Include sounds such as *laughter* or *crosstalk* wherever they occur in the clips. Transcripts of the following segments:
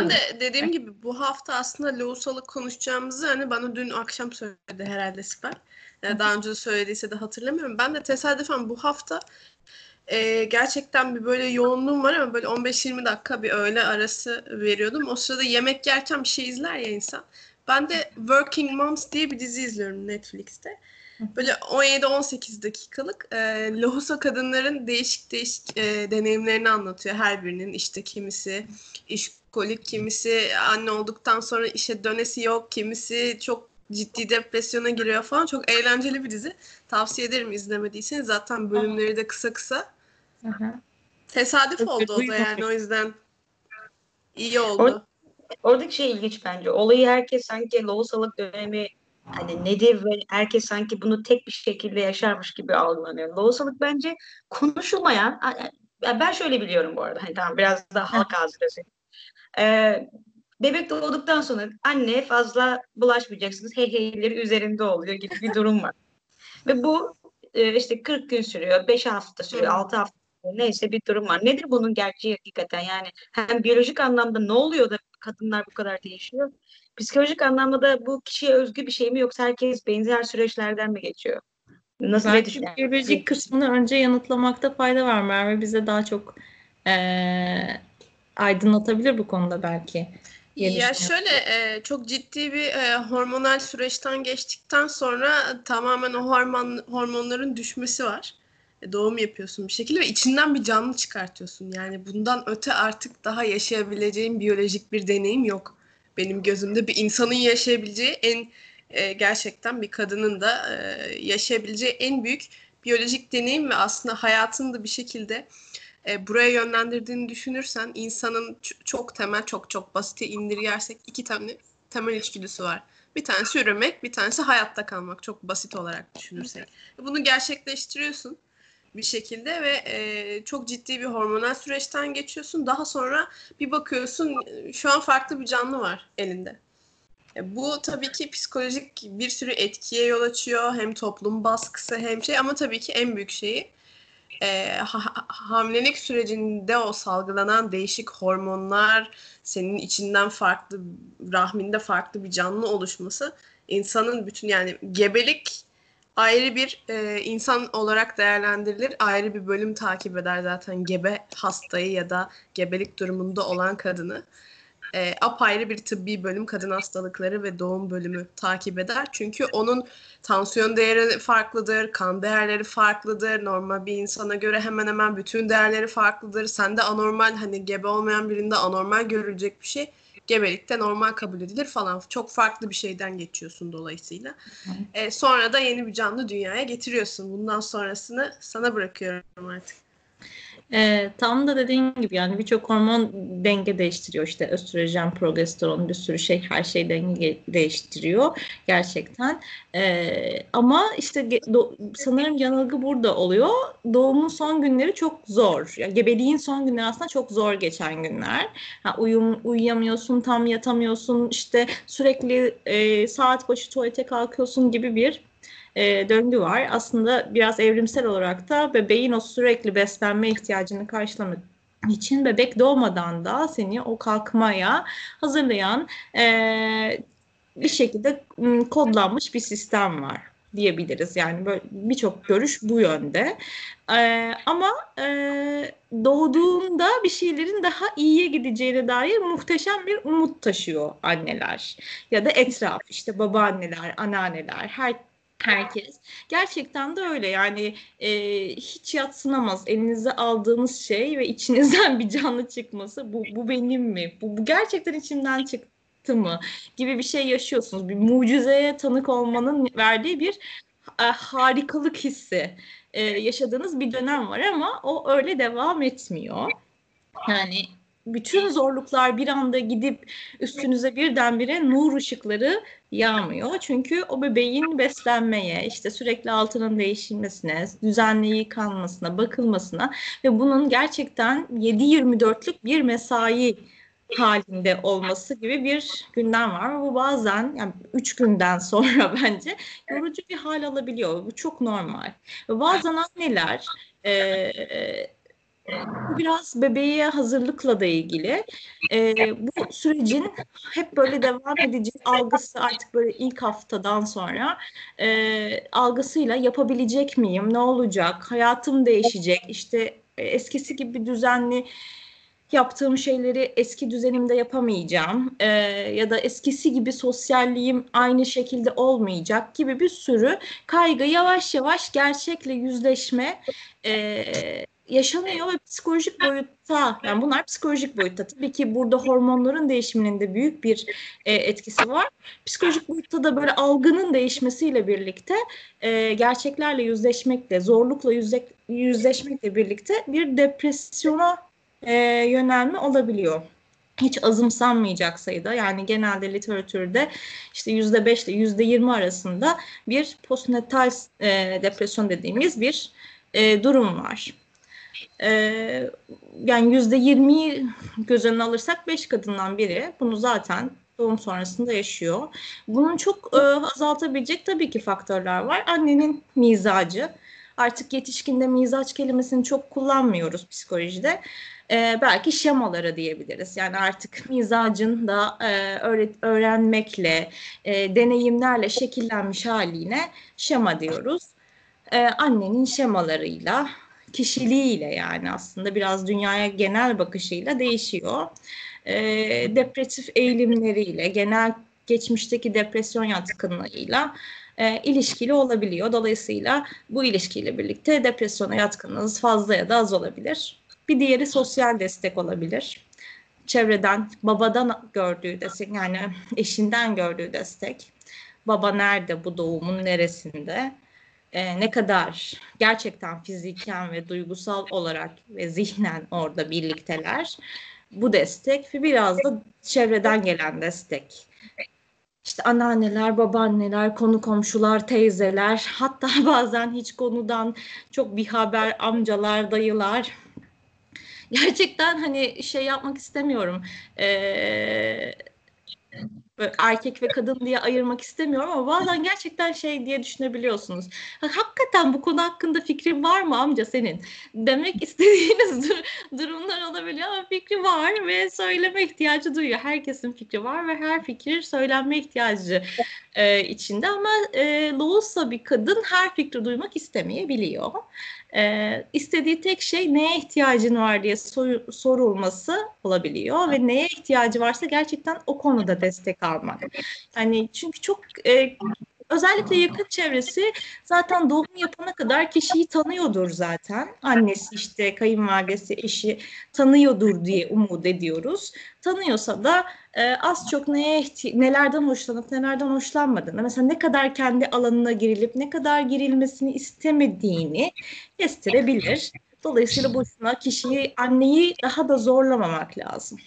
Ben de dediğim gibi bu hafta aslında lohusalık konuşacağımızı hani bana dün akşam söyledi herhalde Sibel. Yani daha önce de söylediyse de hatırlamıyorum. Ben de tesadüfen bu hafta e, gerçekten bir böyle yoğunluğum var ama böyle 15-20 dakika bir öğle arası veriyordum. O sırada yemek yerken bir şey izler ya insan. Ben de Working Moms diye bir dizi izliyorum Netflix'te. Böyle 17-18 dakikalık e, lohusa kadınların değişik değişik e, deneyimlerini anlatıyor her birinin. işte kimisi işkolik, kimisi anne olduktan sonra işe dönesi yok, kimisi çok ciddi depresyona giriyor falan. Çok eğlenceli bir dizi. Tavsiye ederim izlemediyseniz. Zaten bölümleri de kısa kısa. Tesadüf Çok oldu o da yani o yüzden iyi oldu. Oradaki şey ilginç bence. Olayı herkes sanki lohusalık dönemi hani nedir ve herkes sanki bunu tek bir şekilde yaşarmış gibi algılanıyor. Lohusalık bence konuşulmayan ya ben şöyle biliyorum bu arada. Hani tamam biraz daha halk ağzıyla Ee, bebek doğduktan sonra anne fazla bulaşmayacaksınız. Hey heyleri üzerinde oluyor gibi bir durum var. Ve bu e, işte 40 gün sürüyor, 5 hafta sürüyor, 6 hafta sürüyor. Neyse bir durum var. Nedir bunun gerçeği hakikaten? Yani hem biyolojik anlamda ne oluyor da kadınlar bu kadar değişiyor? Psikolojik anlamda da bu kişiye özgü bir şey mi yoksa herkes benzer süreçlerden mi geçiyor? Nasıl Belki biyolojik kısmını önce yanıtlamakta fayda var Merve. Bize daha çok eee, aydınlatabilir bu konuda belki. Ya şöyle e, çok ciddi bir e, hormonal süreçten geçtikten sonra tamamen o hormon hormonların düşmesi var. E, doğum yapıyorsun bir şekilde ve içinden bir canlı çıkartıyorsun. Yani bundan öte artık daha yaşayabileceğin biyolojik bir deneyim yok. Benim gözümde bir insanın yaşayabileceği en e, gerçekten bir kadının da e, yaşayabileceği en büyük biyolojik deneyim ve aslında hayatını da bir şekilde e, buraya yönlendirdiğini düşünürsen insanın çok temel çok çok basite indirgersek iki tane temel içgüdüsü var. Bir tanesi üremek, bir tanesi hayatta kalmak. Çok basit olarak düşünürsek. Bunu gerçekleştiriyorsun bir şekilde ve e, çok ciddi bir hormonal süreçten geçiyorsun. Daha sonra bir bakıyorsun e, şu an farklı bir canlı var elinde. E, bu tabii ki psikolojik bir sürü etkiye yol açıyor. Hem toplum baskısı hem şey ama tabii ki en büyük şeyi e, ha- ha- hamilelik sürecinde o salgılanan değişik hormonlar, senin içinden farklı, rahminde farklı bir canlı oluşması insanın bütün yani gebelik ayrı bir e, insan olarak değerlendirilir. Ayrı bir bölüm takip eder zaten gebe hastayı ya da gebelik durumunda olan kadını. E, apayrı bir tıbbi bölüm kadın hastalıkları ve doğum bölümü takip eder. Çünkü onun tansiyon değeri farklıdır, kan değerleri farklıdır. Normal bir insana göre hemen hemen bütün değerleri farklıdır. Sende anormal hani gebe olmayan birinde anormal görülecek bir şey gebelikte normal kabul edilir falan. Çok farklı bir şeyden geçiyorsun dolayısıyla. E, sonra da yeni bir canlı dünyaya getiriyorsun. Bundan sonrasını sana bırakıyorum artık. Ee, tam da dediğin gibi yani birçok hormon denge değiştiriyor işte östrojen, progesteron bir sürü şey her şey denge değiştiriyor gerçekten. Ee, ama işte do- sanırım yanılgı burada oluyor. Doğumun son günleri çok zor. Yani gebeliğin son günleri aslında çok zor geçen günler. Ha, uyum uyuyamıyorsun, tam yatamıyorsun, işte sürekli e, saat başı tuvalete kalkıyorsun gibi bir e, döngü var. Aslında biraz evrimsel olarak da bebeğin o sürekli beslenme ihtiyacını karşılamak için bebek doğmadan da seni o kalkmaya hazırlayan e, bir şekilde kodlanmış bir sistem var diyebiliriz. Yani böyle birçok görüş bu yönde. E, ama e, doğduğunda bir şeylerin daha iyiye gideceğine dair muhteşem bir umut taşıyor anneler ya da etraf işte babaanneler, anneanneler her herkes. Gerçekten de öyle yani e, hiç yatsınamaz elinize aldığınız şey ve içinizden bir canlı çıkması bu, bu benim mi? Bu, bu gerçekten içimden çıktı mı? Gibi bir şey yaşıyorsunuz. Bir mucizeye tanık olmanın verdiği bir e, harikalık hissi e, yaşadığınız bir dönem var ama o öyle devam etmiyor. Yani bütün zorluklar bir anda gidip üstünüze birdenbire nur ışıkları yağmıyor. Çünkü o bebeğin beslenmeye, işte sürekli altının değişilmesine, düzenli yıkanmasına, bakılmasına ve bunun gerçekten 7-24'lük bir mesai halinde olması gibi bir gündem var. Bu bazen yani 3 günden sonra *laughs* bence yorucu bir hal alabiliyor. Bu çok normal. Ve bazen anneler e, bu biraz bebeğe hazırlıkla da ilgili. E, bu sürecin hep böyle devam edecek algısı artık böyle ilk haftadan sonra e, algısıyla yapabilecek miyim, ne olacak, hayatım değişecek, işte e, eskisi gibi düzenli yaptığım şeyleri eski düzenimde yapamayacağım e, ya da eskisi gibi sosyalliğim aynı şekilde olmayacak gibi bir sürü kaygı yavaş yavaş gerçekle yüzleşme e, yaşanıyor ve psikolojik boyutta yani bunlar psikolojik boyutta tabii ki burada hormonların değişiminin de büyük bir e, etkisi var. Psikolojik boyutta da böyle algının değişmesiyle birlikte e, gerçeklerle yüzleşmekle zorlukla yüzle, yüzleşmekle birlikte bir depresyona e, yönelme olabiliyor. Hiç azımsanmayacak sayıda yani genelde literatürde işte yüzde beş ile yüzde yirmi arasında bir postnatal e, depresyon dediğimiz bir e, durum var. E, yani yüzde yirmiyi göz önüne alırsak beş kadından biri bunu zaten doğum sonrasında yaşıyor. Bunun çok e, azaltabilecek tabii ki faktörler var. Annenin mizacı. Artık yetişkinde mizaç kelimesini çok kullanmıyoruz psikolojide e, belki şemalara diyebiliriz. Yani artık mizacın da e, öğret öğrenmekle, e, deneyimlerle şekillenmiş haline şema diyoruz. E, annenin şemalarıyla, kişiliğiyle yani aslında biraz dünyaya genel bakışıyla değişiyor. E, depresif eğilimleriyle, genel geçmişteki depresyon yatkınlığıyla e, ilişkili olabiliyor. Dolayısıyla bu ilişkiyle birlikte depresyona yatkınlığınız fazla ya da az olabilir. Bir diğeri sosyal destek olabilir. Çevreden, babadan gördüğü destek yani eşinden gördüğü destek. Baba nerede, bu doğumun neresinde? Ee, ne kadar gerçekten fiziken ve duygusal olarak ve zihnen orada birlikteler. Bu destek ve biraz da çevreden gelen destek. İşte anneanneler, babaanneler, konu komşular, teyzeler, hatta *laughs* bazen hiç konudan çok bir haber amcalar, dayılar gerçekten hani şey yapmak istemiyorum. Ee, erkek ve kadın diye ayırmak istemiyorum ama bazen gerçekten şey diye düşünebiliyorsunuz. Hakikaten bu konu hakkında fikrin var mı amca senin? Demek istediğiniz *laughs* dur- durumlar olabiliyor ama fikri var ve söyleme ihtiyacı duyuyor. Herkesin fikri var ve her fikir söylenme ihtiyacı e, içinde ama e, Loğusa bir kadın her fikri duymak istemeyebiliyor. E, istediği tek şey neye ihtiyacın var diye sor, sorulması olabiliyor ve neye ihtiyacı varsa gerçekten o konuda destek almak. Yani çünkü çok e, özellikle yakın çevresi zaten doğum yapana kadar kişiyi tanıyordur zaten. Annesi işte kayınvalidesi eşi tanıyordur diye umut ediyoruz. Tanıyorsa da e, az çok neye nelerden hoşlanıp nelerden hoşlanmadığını mesela ne kadar kendi alanına girilip ne kadar girilmesini istemediğini kestirebilir. Dolayısıyla boşuna kişiyi anneyi daha da zorlamamak lazım.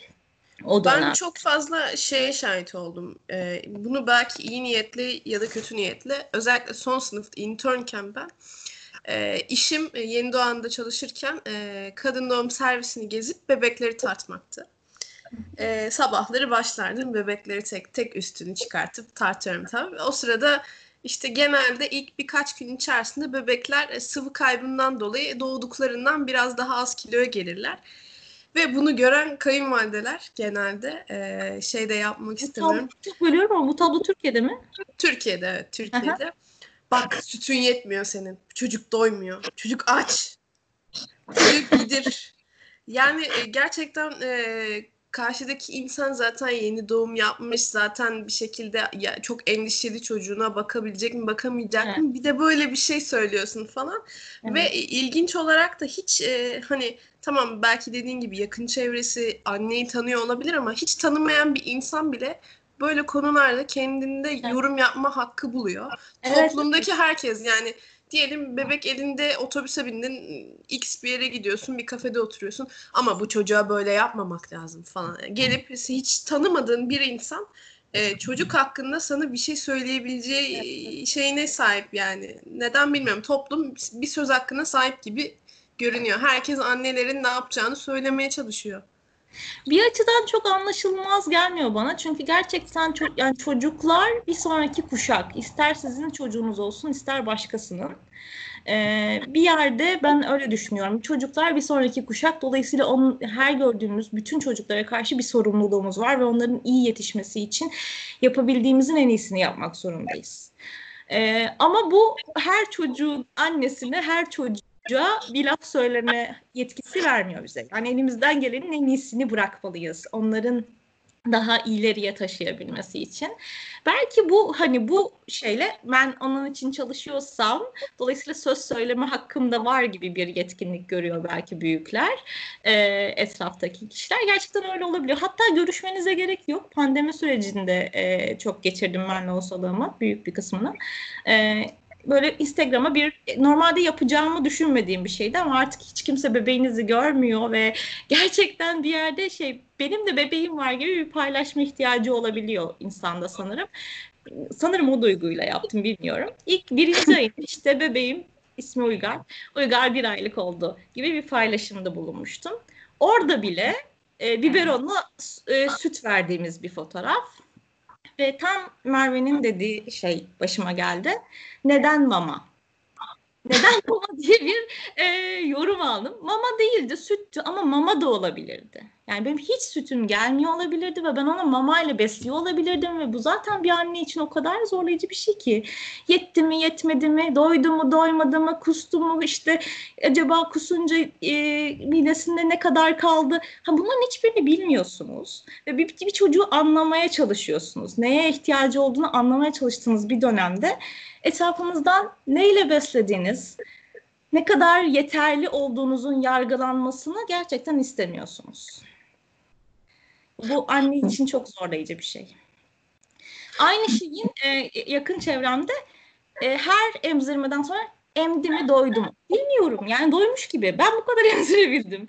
O dönem. Ben çok fazla şeye şahit oldum. Ee, bunu belki iyi niyetli ya da kötü niyetli özellikle son sınıf internken ben e, işim e, yeni doğanda çalışırken e, kadın doğum servisini gezip bebekleri tartmaktı. E, sabahları başlardım bebekleri tek tek üstünü çıkartıp tartıyorum tabii. O sırada işte genelde ilk birkaç gün içerisinde bebekler e, sıvı kaybından dolayı doğduklarından biraz daha az kiloya gelirler. Ve bunu gören kayınvalideler genelde e, şey de yapmak istemiyorum. Çok bölüyorum ama bu tablo Türkiye'de mi? Türkiye'de evet Türkiye'de. Aha. Bak sütün yetmiyor senin. Çocuk doymuyor. Çocuk aç. Çocuk gidir. Yani gerçekten e, karşıdaki insan zaten yeni doğum yapmış zaten bir şekilde ya çok endişeli çocuğuna bakabilecek mi bakamayacak evet. mı bir de böyle bir şey söylüyorsun falan evet. ve ilginç olarak da hiç e, hani tamam belki dediğin gibi yakın çevresi anneyi tanıyor olabilir ama hiç tanımayan bir insan bile böyle konularda kendinde evet. yorum yapma hakkı buluyor. Evet. Toplumdaki herkes yani diyelim bebek elinde otobüse bindin x bir yere gidiyorsun bir kafede oturuyorsun ama bu çocuğa böyle yapmamak lazım falan. Gelip hiç tanımadığın bir insan e, çocuk hakkında sana bir şey söyleyebileceği şeyine sahip yani. Neden bilmiyorum. Toplum bir söz hakkına sahip gibi görünüyor. Herkes annelerin ne yapacağını söylemeye çalışıyor. Bir açıdan çok anlaşılmaz gelmiyor bana. Çünkü gerçekten çok yani çocuklar bir sonraki kuşak. İster sizin çocuğunuz olsun, ister başkasının. Ee, bir yerde ben öyle düşünüyorum. Çocuklar bir sonraki kuşak. Dolayısıyla onun, her gördüğümüz bütün çocuklara karşı bir sorumluluğumuz var ve onların iyi yetişmesi için yapabildiğimizin en iyisini yapmak zorundayız. Ee, ama bu her çocuğun annesine, her çocuğa bir laf söyleme yetkisi vermiyor bize. Yani elimizden gelenin en iyisini bırakmalıyız. Onların daha ileriye taşıyabilmesi için. Belki bu hani bu şeyle ben onun için çalışıyorsam dolayısıyla söz söyleme hakkım da var gibi bir yetkinlik görüyor belki büyükler e, etraftaki kişiler. Gerçekten öyle olabiliyor. Hatta görüşmenize gerek yok. Pandemi sürecinde e, çok geçirdim ben lohusalığımı büyük bir kısmını. E, böyle Instagram'a bir normalde yapacağımı düşünmediğim bir şeydi ama artık hiç kimse bebeğinizi görmüyor ve gerçekten bir yerde şey benim de bebeğim var gibi bir paylaşma ihtiyacı olabiliyor insanda sanırım. Sanırım o duyguyla yaptım bilmiyorum. İlk birinci ayın *laughs* işte bebeğim ismi Uygar. Uygar bir aylık oldu gibi bir paylaşımda bulunmuştum. Orada bile e, biberonla e, süt verdiğimiz bir fotoğraf. Ve tam Merve'nin dediği şey başıma geldi. Neden mama? Neden mama *laughs* diye bir e, yorum aldım. Mama değildi, süttü ama mama da olabilirdi. Yani benim hiç sütüm gelmiyor olabilirdi ve ben onu mama ile besliyor olabilirdim ve bu zaten bir anne için o kadar zorlayıcı bir şey ki. Yetti mi, yetmedi mi, doydu mu, doymadı mı, kustu mu, işte acaba kusunca e, midesinde ne kadar kaldı? Ha bunların hiçbirini bilmiyorsunuz ve bir, bir çocuğu anlamaya çalışıyorsunuz. Neye ihtiyacı olduğunu anlamaya çalıştığınız bir dönemde etrafınızdan neyle beslediğiniz, ne kadar yeterli olduğunuzun yargılanmasını gerçekten istemiyorsunuz. Bu anne için çok zorlayıcı bir şey. Aynı şeyin e, yakın çevremde e, her emzirmeden sonra emdi mi doydu mu? Bilmiyorum yani doymuş gibi. Ben bu kadar *laughs* emzirebildim.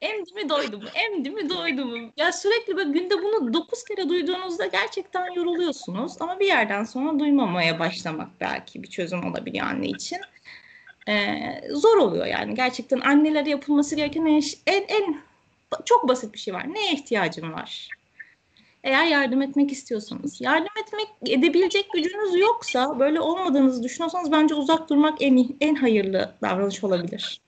Emdi mi doydu mu? Emdi mi doydu mu? Ya sürekli böyle günde bunu dokuz kere duyduğunuzda gerçekten yoruluyorsunuz. Ama bir yerden sonra duymamaya başlamak belki bir çözüm olabiliyor anne için. Ee, zor oluyor yani. Gerçekten annelere yapılması gereken en, en, en çok basit bir şey var. Neye ihtiyacım var? Eğer yardım etmek istiyorsanız, yardım etmek edebilecek gücünüz yoksa, böyle olmadığınızı düşünüyorsanız bence uzak durmak en en hayırlı davranış olabilir.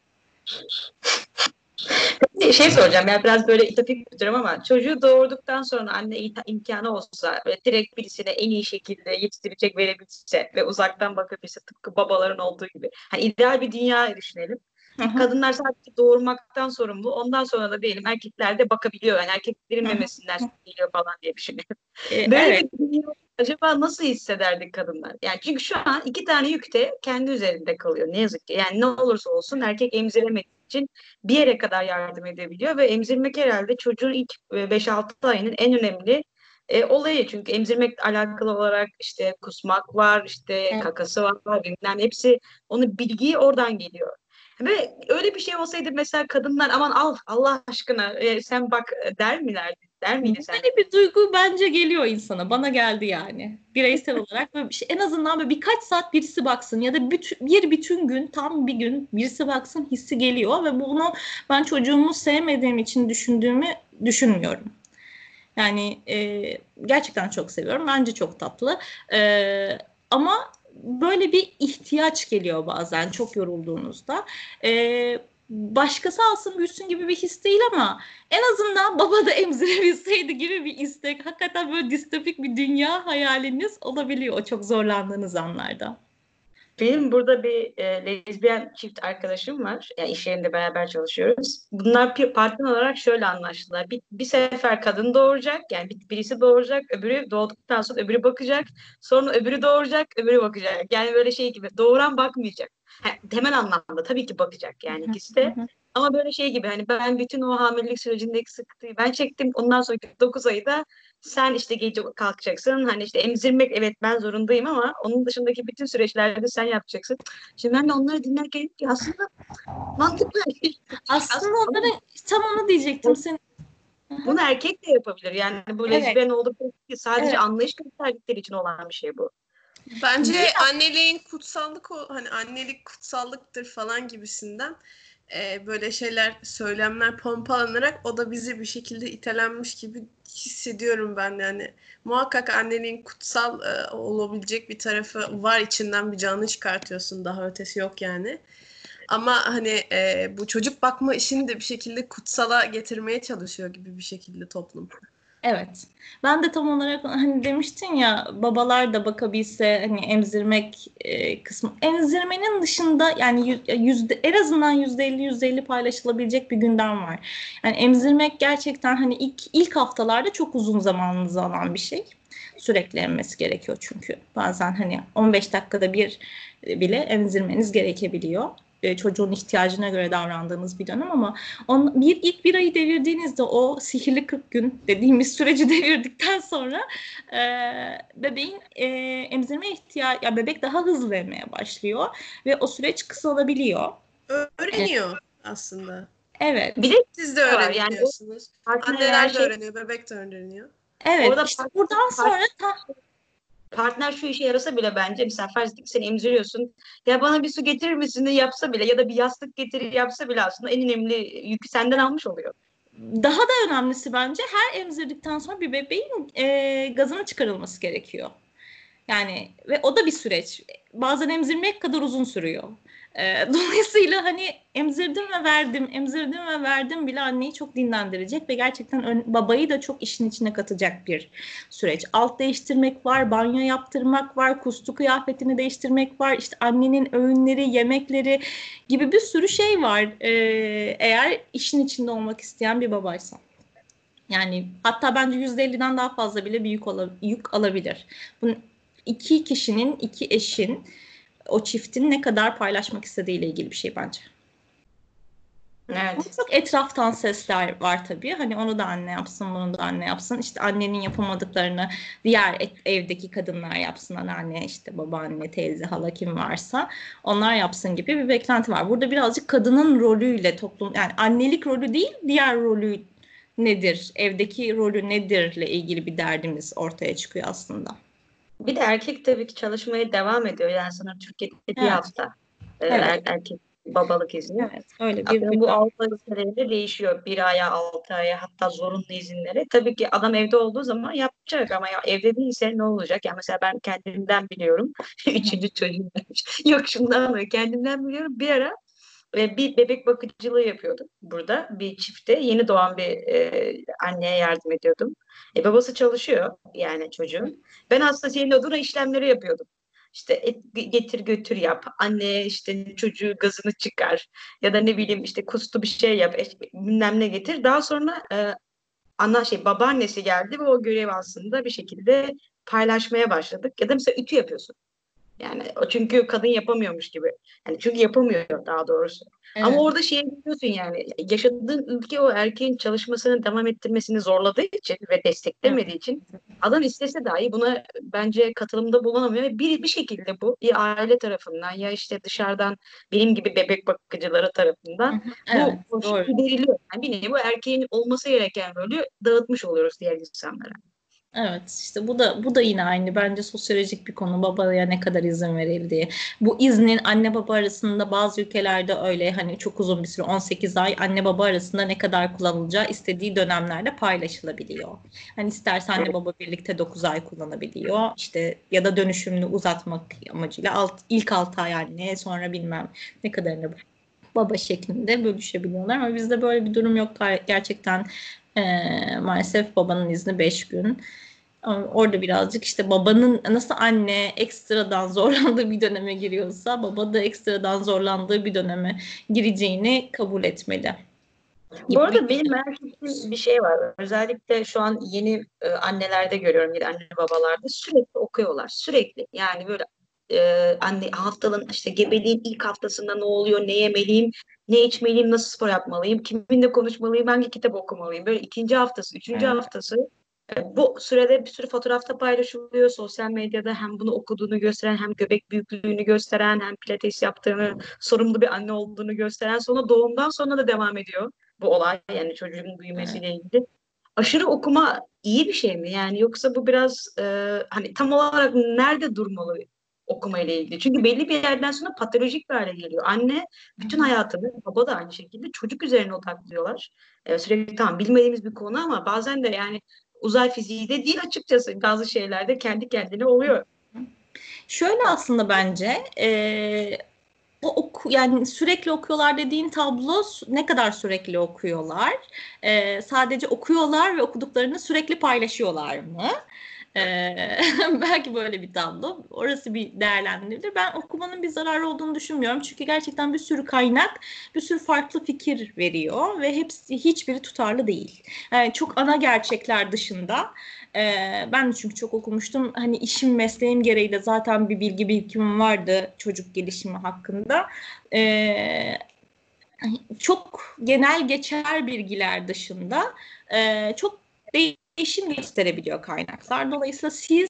Şey soracağım ya biraz böyle itopik bir durum ama çocuğu doğurduktan sonra anne imkanı olsa ve direkt birisine en iyi şekilde yetiştirecek verebilse ve uzaktan bakabilse tıpkı babaların olduğu gibi. Hani ideal bir dünya düşünelim. Kadınlar sadece doğurmaktan sorumlu. Ondan sonra da diyelim erkekler de bakabiliyor. Yani erkeklerin memesinden geliyor falan diye düşünüyorum. E, Böyle evet. acaba nasıl hissederdik kadınlar? Yani çünkü şu an iki tane yük de kendi üzerinde kalıyor ne yazık ki. Yani ne olursa olsun erkek emziremediği için bir yere kadar yardım edebiliyor ve emzirmek herhalde çocuğun ilk 5-6 ayının en önemli e, olayı çünkü emzirmek alakalı olarak işte kusmak var, işte evet. kakası var, bilmem hepsi onu bilgiyi oradan geliyor. Ve öyle bir şey olsaydı mesela kadınlar aman al Allah aşkına e, sen bak der milerdi? Der miydi sen? Böyle bir duygu bence geliyor insana. Bana geldi yani. Bireysel *laughs* olarak böyle bir şey. En azından böyle birkaç saat birisi baksın ya da bütün, bir bütün gün tam bir gün birisi baksın hissi geliyor ve bunu ben çocuğumu sevmediğim için düşündüğümü düşünmüyorum. Yani e, gerçekten çok seviyorum. Bence çok tatlı. E, ama böyle bir ihtiyaç geliyor bazen çok yorulduğunuzda. Ee, başkası alsın büyüsün gibi bir his değil ama en azından *laughs* baba da emzirebilseydi gibi bir istek. Hakikaten böyle distopik bir dünya hayaliniz olabiliyor o çok zorlandığınız anlarda. Benim burada bir e, lezbiyen çift arkadaşım var. Yani iş yerinde beraber çalışıyoruz. Bunlar partner olarak şöyle anlaştılar. Bir, bir sefer kadın doğuracak. Yani bir, birisi doğuracak. Öbürü doğduktan sonra öbürü bakacak. Sonra öbürü doğuracak. Öbürü bakacak. Yani böyle şey gibi. Doğuran bakmayacak. Ha, temel anlamda tabii ki bakacak yani ikisi de. Ama böyle şey gibi hani ben bütün o hamilelik sürecindeki sıkıntıyı ben çektim. Ondan sonraki 9 ayı da sen işte gece kalkacaksın. Hani işte emzirmek evet ben zorundayım ama onun dışındaki bütün süreçlerde sen yapacaksın. Şimdi ben de onları dinlerken aslında mantıklı. Aslında, aslında onları tam onu diyecektim. Sen bunu erkek de yapabilir. Yani bu evet. lezbiyen sadece evet. anlayış gösterdikleri için olan bir şey bu. Bence anneliğin kutsallık hani annelik kutsallıktır falan gibisinden e, böyle şeyler, söylemler pompalanarak o da bizi bir şekilde itelenmiş gibi hissediyorum ben yani. Muhakkak annenin kutsal e, olabilecek bir tarafı var içinden bir canlı çıkartıyorsun daha ötesi yok yani. Ama hani e, bu çocuk bakma işini de bir şekilde kutsala getirmeye çalışıyor gibi bir şekilde toplum. Evet. Ben de tam olarak *laughs* hani demiştin ya babalar da bakabilse hani emzirmek e, kısmı emzirmenin dışında yani yüzde en azından yüzde elli yüzde elli paylaşılabilecek bir gündem var. Yani emzirmek gerçekten hani ilk ilk haftalarda çok uzun zamanınızı alan bir şey. Sürekli emmesi gerekiyor çünkü. Bazen hani 15 dakikada bir bile emzirmeniz gerekebiliyor. E, çocuğun ihtiyacına göre davrandığınız bir dönem ama on, bir ilk bir ayı devirdiğinizde o sihirli 40 gün dediğimiz süreci *laughs* devirdikten sonra e, bebeğin e, emzirme ihtiyacı ya bebek daha hızlı emmeye başlıyor ve o süreç kısalabiliyor. Öğreniyor evet. aslında. Evet. Bir de siz de öğreniyorsunuz. Yani, Anneler de şey... öğreniyor, bebek de öğreniyor. Evet. Orada işte buradan sonra ta, partner şu işe yarasa bile bence mesela farz sen emziriyorsun. Ya bana bir su getirir misin de yapsa bile ya da bir yastık getirir yapsa bile aslında en önemli yükü senden almış oluyor. Daha da önemlisi bence her emzirdikten sonra bir bebeğin e, gazının çıkarılması gerekiyor. Yani ve o da bir süreç. Bazen emzirmek kadar uzun sürüyor. E, *laughs* dolayısıyla hani emzirdim ve verdim, emzirdim ve verdim bile anneyi çok dinlendirecek ve gerçekten ön, babayı da çok işin içine katacak bir süreç. Alt değiştirmek var, banyo yaptırmak var, kustu kıyafetini değiştirmek var, işte annenin öğünleri, yemekleri gibi bir sürü şey var. E, eğer işin içinde olmak isteyen bir babaysa. Yani hatta bence %50'den daha fazla bile bir yük, ala, yük alabilir. Bunun iki kişinin, iki eşin o çiftin ne kadar paylaşmak istediğiyle ilgili bir şey bence. Evet. Çok etraftan sesler var tabii. Hani onu da anne yapsın, bunu da anne yapsın. İşte annenin yapamadıklarını diğer evdeki kadınlar yapsın. Anneanne, işte babaanne, teyze, hala kim varsa onlar yapsın gibi bir beklenti var. Burada birazcık kadının rolüyle toplum yani annelik rolü değil, diğer rolü nedir, evdeki rolü nedirle ilgili bir derdimiz ortaya çıkıyor aslında. Bir de erkek tabii ki çalışmaya devam ediyor. Yani sana Türkiye'de bir evet. hafta e, evet. er, erkek babalık izni. Evet, öyle bir, bir bu altı ay değişiyor. Bir aya, altı aya hatta zorunlu izinleri. Tabii ki adam evde olduğu zaman yapacak ama ya evde değilse ne olacak? Yani mesela ben kendimden biliyorum. *laughs* Üçüncü çocuğum Yok şundan mı? Kendimden biliyorum. Bir ara ve bir bebek bakıcılığı yapıyordum burada bir çifte. Yeni doğan bir e, anneye yardım ediyordum. E, babası çalışıyor yani çocuğun. Ben hasta senin oduna işlemleri yapıyordum. İşte et, getir götür yap. Anneye işte çocuğu gazını çıkar. Ya da ne bileyim işte kustu bir şey yap. E, bilmem ne getir. Daha sonra e, ana şey babaannesi geldi ve o görev aslında bir şekilde paylaşmaya başladık. Ya da mesela ütü yapıyorsun. Yani çünkü kadın yapamıyormuş gibi. Yani çünkü yapamıyor daha doğrusu. Evet. Ama orada şey biliyorsun yani yaşadığın ülke o erkeğin çalışmasını devam ettirmesini zorladığı için ve desteklemediği evet. için adam istese dahi buna bence katılımda bulunamıyor ve bir bir şekilde bu ya aile tarafından ya işte dışarıdan benim gibi bebek bakıcıları tarafından evet, bu doğru. veriliyor. Yani bir nevi bu erkeğin olması gereken rolü dağıtmış oluyoruz diğer insanlara. Evet işte bu da bu da yine aynı bence sosyolojik bir konu babaya ne kadar izin verildiği. Bu iznin anne baba arasında bazı ülkelerde öyle hani çok uzun bir süre 18 ay anne baba arasında ne kadar kullanılacağı istediği dönemlerde paylaşılabiliyor. Hani isterse anne baba birlikte 9 ay kullanabiliyor. işte ya da dönüşümünü uzatmak amacıyla alt, ilk 6 ay anne sonra bilmem ne kadarını baba şeklinde bölüşebiliyorlar ama bizde böyle bir durum yok. Gerçekten e, maalesef babanın izni 5 gün. Orada birazcık işte babanın nasıl anne ekstradan *laughs* zorlandığı bir döneme giriyorsa baba da ekstradan zorlandığı bir döneme gireceğini kabul etmeli. Bu arada benim merak ettiğim bir şey var. Özellikle şu an yeni e, annelerde görüyorum, yeni anne babalarda sürekli okuyorlar. Sürekli. Yani böyle e, anne haftanın işte gebeliğin ilk haftasında ne oluyor, ne yemeliyim, ne içmeliyim, nasıl spor yapmalıyım, kiminle konuşmalıyım, hangi kitap okumalıyım. Böyle ikinci haftası, üçüncü evet. haftası e, bu sürede bir sürü fotoğrafta paylaşılıyor. Sosyal medyada hem bunu okuduğunu gösteren hem göbek büyüklüğünü gösteren hem pilates yaptığını, sorumlu bir anne olduğunu gösteren sonra doğumdan sonra da devam ediyor bu olay yani çocuğun büyümesiyle evet. ilgili. Aşırı okuma iyi bir şey mi? Yani yoksa bu biraz e, hani tam olarak nerede durmalı okuma ile ilgili. Çünkü belli bir yerden sonra patolojik bir hale geliyor. Anne bütün hayatını, baba da aynı şekilde çocuk üzerine odaklıyorlar. Ee, sürekli tamam bilmediğimiz bir konu ama bazen de yani uzay fiziği de değil açıkçası. Bazı şeylerde kendi kendine oluyor. Şöyle aslında bence e, o oku, yani sürekli okuyorlar dediğin tablo ne kadar sürekli okuyorlar? E, sadece okuyorlar ve okuduklarını sürekli paylaşıyorlar mı? *laughs* Belki böyle bir tablo. Orası bir değerlendirilir. Ben okumanın bir zararı olduğunu düşünmüyorum. Çünkü gerçekten bir sürü kaynak, bir sürü farklı fikir veriyor ve hepsi hiçbiri tutarlı değil. Yani çok ana gerçekler dışında. Ben de çünkü çok okumuştum. Hani işim, mesleğim gereği de zaten bir bilgi birikimim vardı çocuk gelişimi hakkında. E, çok genel geçer bilgiler dışında çok değil değişim gösterebiliyor kaynaklar. Dolayısıyla siz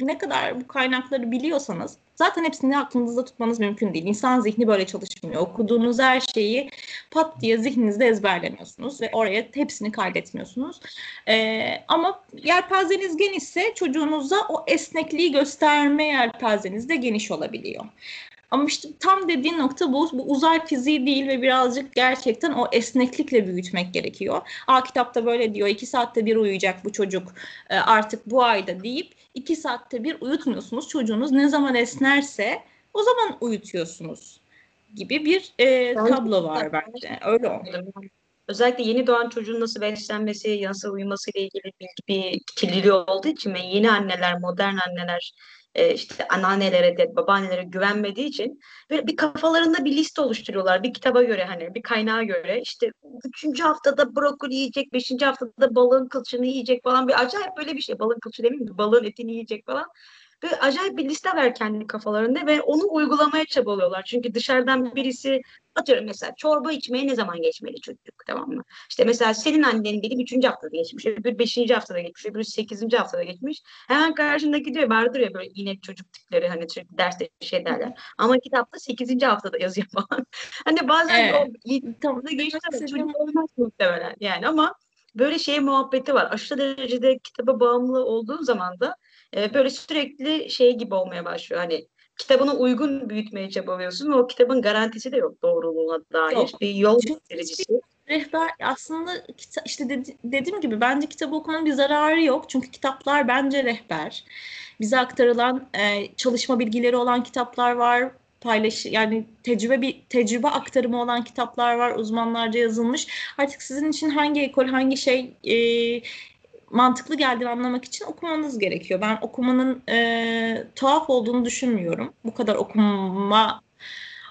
ne kadar bu kaynakları biliyorsanız zaten hepsini aklınızda tutmanız mümkün değil. İnsan zihni böyle çalışmıyor. Okuduğunuz her şeyi pat diye zihninizde ezberlemiyorsunuz ve oraya hepsini kaydetmiyorsunuz. Ee, ama yelpazeniz genişse çocuğunuza o esnekliği gösterme yelpazeniz de geniş olabiliyor. Ama işte tam dediğin nokta bu. Bu uzay fiziği değil ve birazcık gerçekten o esneklikle büyütmek gerekiyor. A kitapta böyle diyor. iki saatte bir uyuyacak bu çocuk e, artık bu ayda deyip iki saatte bir uyutmuyorsunuz. Çocuğunuz ne zaman esnerse o zaman uyutuyorsunuz gibi bir e, tablo var bence. Öyle oldu. Özellikle yeni doğan çocuğun nasıl beslenmesi, nasıl uyuması ile ilgili bilgi bir kirliliği olduğu için ve yeni anneler, modern anneler e, işte anneannelere de babaannelere güvenmediği için böyle bir kafalarında bir liste oluşturuyorlar. Bir kitaba göre hani bir kaynağa göre işte üçüncü haftada brokoli yiyecek, beşinci haftada balığın kılçını yiyecek falan bir acayip böyle bir şey. Balığın kılçı demeyeyim mi? Balığın etini yiyecek falan. Böyle acayip bir liste ver kendi kafalarında ve onu uygulamaya çabalıyorlar. Çünkü dışarıdan birisi atıyorum mesela çorba içmeye ne zaman geçmeli çocuk tamam mı? İşte mesela senin annen benim üçüncü haftada geçmiş, öbür beşinci haftada geçmiş, öbür sekizinci haftada geçmiş. Hemen karşındaki diyor vardır ya böyle inek çocuk tipleri hani sürekli derste şey derler. Ama kitapta sekizinci haftada yazıyor falan. *laughs* hani bazen evet. o haftada geçti çocuk olmaz muhtemelen yani ama böyle şey muhabbeti var. Aşırı derecede kitaba bağımlı olduğun zaman da e, böyle sürekli şey gibi olmaya başlıyor. Hani kitabına uygun büyütmeye çabalıyorsun ve o kitabın garantisi de yok doğruluğuna dair. Yok. Bir yol göstericisi. Rehber aslında işte dedi, dediğim gibi bence kitabı okumanın bir zararı yok. Çünkü kitaplar bence rehber. Bize aktarılan e, çalışma bilgileri olan kitaplar var paylaş yani tecrübe bir tecrübe aktarımı olan kitaplar var uzmanlarca yazılmış. Artık sizin için hangi ekol hangi şey e, mantıklı geldiğini anlamak için okumanız gerekiyor. Ben okumanın e, tuhaf olduğunu düşünmüyorum. Bu kadar okuma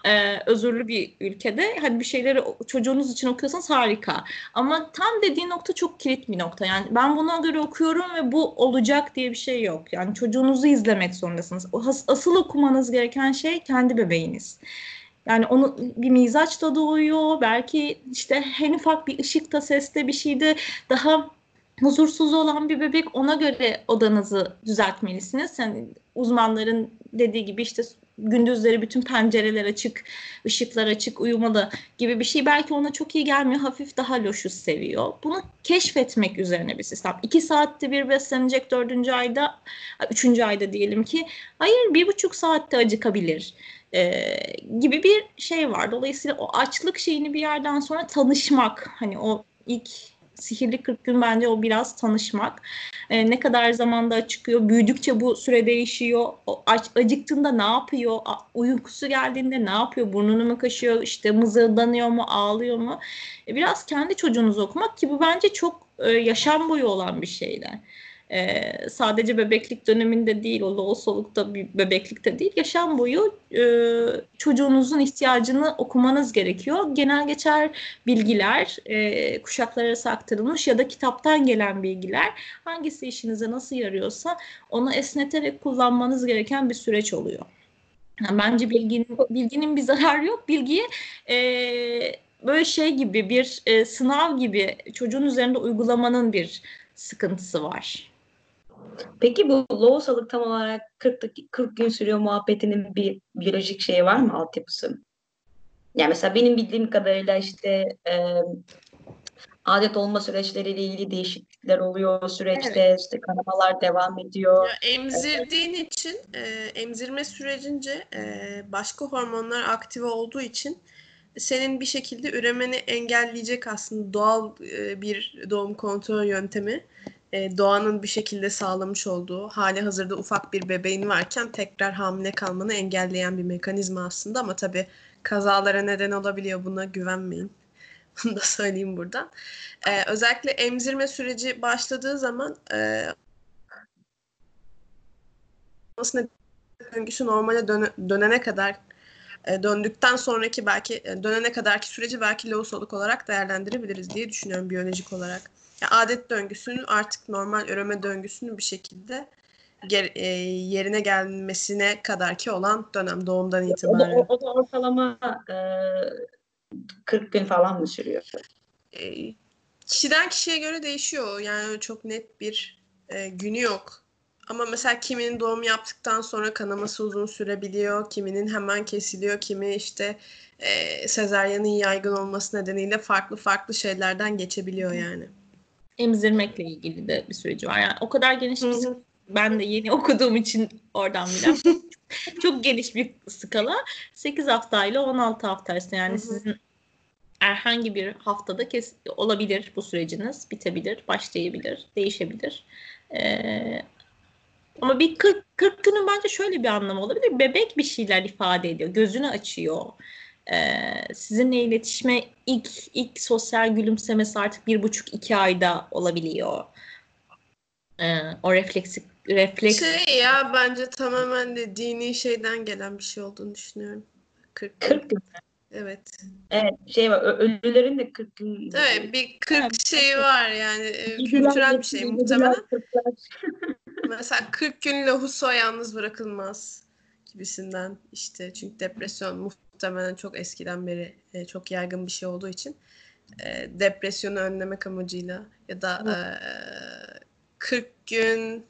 e, özürlü bir ülkede hani bir şeyleri çocuğunuz için okuyorsanız harika. Ama tam dediği nokta çok kilit bir nokta. Yani ben buna göre okuyorum ve bu olacak diye bir şey yok. Yani çocuğunuzu izlemek zorundasınız. Asıl okumanız gereken şey kendi bebeğiniz. Yani onu bir mizaç da doğuyor. Belki işte en ufak bir ışıkta, seste bir şeyde daha huzursuz olan bir bebek ona göre odanızı düzeltmelisiniz. Yani uzmanların dediği gibi işte gündüzleri bütün pencereler açık, ışıklar açık, uyumalı gibi bir şey belki ona çok iyi gelmiyor. Hafif daha loşuz seviyor. Bunu keşfetmek üzerine bir sistem. İki saatte bir beslenecek dördüncü ayda, üçüncü ayda diyelim ki. Hayır bir buçuk saatte acıkabilir. Ee, gibi bir şey var. Dolayısıyla o açlık şeyini bir yerden sonra tanışmak. Hani o ilk sihirli 40 gün bence o biraz tanışmak. E, ne kadar zamanda çıkıyor, büyüdükçe bu süre değişiyor. O aç, acıktığında ne yapıyor, uykusu geldiğinde ne yapıyor, burnunu mu kaşıyor, işte mızıldanıyor mu, ağlıyor mu? E, biraz kendi çocuğunuzu okumak ki bu bence çok e, yaşam boyu olan bir şeyler e, sadece bebeklik döneminde değil, o loğusolukta bir bebeklikte değil, yaşam boyu e, çocuğunuzun ihtiyacını okumanız gerekiyor. Genel geçer bilgiler, e, kuşaklar aktarılmış ya da kitaptan gelen bilgiler hangisi işinize nasıl yarıyorsa onu esneterek kullanmanız gereken bir süreç oluyor. Yani bence bilginin, bilginin bir zararı yok. Bilgiyi e, böyle şey gibi bir e, sınav gibi çocuğun üzerinde uygulamanın bir sıkıntısı var. Peki bu loğusalık tam olarak 40, 40 gün sürüyor muhabbetinin bir biyolojik şeyi var mı altyapısı? Yani mesela benim bildiğim kadarıyla işte e, adet olma süreçleriyle ilgili değişiklikler oluyor süreçte. işte kanamalar devam ediyor. Ya emzirdiğin için, e, emzirme sürecince e, başka hormonlar aktive olduğu için senin bir şekilde üremeni engelleyecek aslında doğal e, bir doğum kontrol yöntemi. E, doğanın bir şekilde sağlamış olduğu hali hazırda ufak bir bebeğin varken tekrar hamile kalmanı engelleyen bir mekanizma aslında ama tabii kazalara neden olabiliyor buna güvenmeyin. *laughs* Bunu da söyleyeyim buradan. E, özellikle emzirme süreci başladığı zaman e, aslında döngüsü normale döne, dönene kadar e, döndükten sonraki belki e, dönene kadarki süreci belki lohusalık olarak değerlendirebiliriz diye düşünüyorum biyolojik olarak. Yani adet döngüsünün artık normal üreme döngüsünün bir şekilde ger, e, yerine gelmesine kadarki olan dönem doğumdan O da, itibaren. o, da ortalama e, 40 gün falan mı sürüyor? E, kişiden kişiye göre değişiyor. Yani çok net bir e, günü yok. Ama mesela kiminin doğum yaptıktan sonra kanaması uzun sürebiliyor, kiminin hemen kesiliyor, kimi işte e, sezaryenin yaygın olması nedeniyle farklı farklı şeylerden geçebiliyor yani. Emzirmekle ilgili de bir süreci var. Yani o kadar geniş bir ben de yeni *laughs* okuduğum için oradan biliyorum. *laughs* Çok geniş bir skala. 8 hafta ile 16 hafta arasında yani sizin herhangi bir haftada kes olabilir bu süreciniz. Bitebilir, başlayabilir, değişebilir. Ee, ama bir 40, 40 günün bence şöyle bir anlamı olabilir. Bebek bir şeyler ifade ediyor. Gözünü açıyor. Ee, sizinle iletişime ilk ilk sosyal gülümsemesi artık bir buçuk iki ayda olabiliyor. Ee, o refleksi refleks Şey ya bence tamamen de dini şeyden gelen bir şey olduğunu düşünüyorum. 40 gün. 40 gün. Evet. Evet şey var ölülerin de 40 gün. Evet bir 40 şeyi var yani e, kültürel bir şey muhtemelen. *laughs* *laughs* Mesela 40 gün Lahuso yalnız bırakılmaz gibisinden işte çünkü depresyon muhtemelen çok eskiden beri e, çok yaygın bir şey olduğu için e, depresyonu önlemek amacıyla ya da e, 40 gün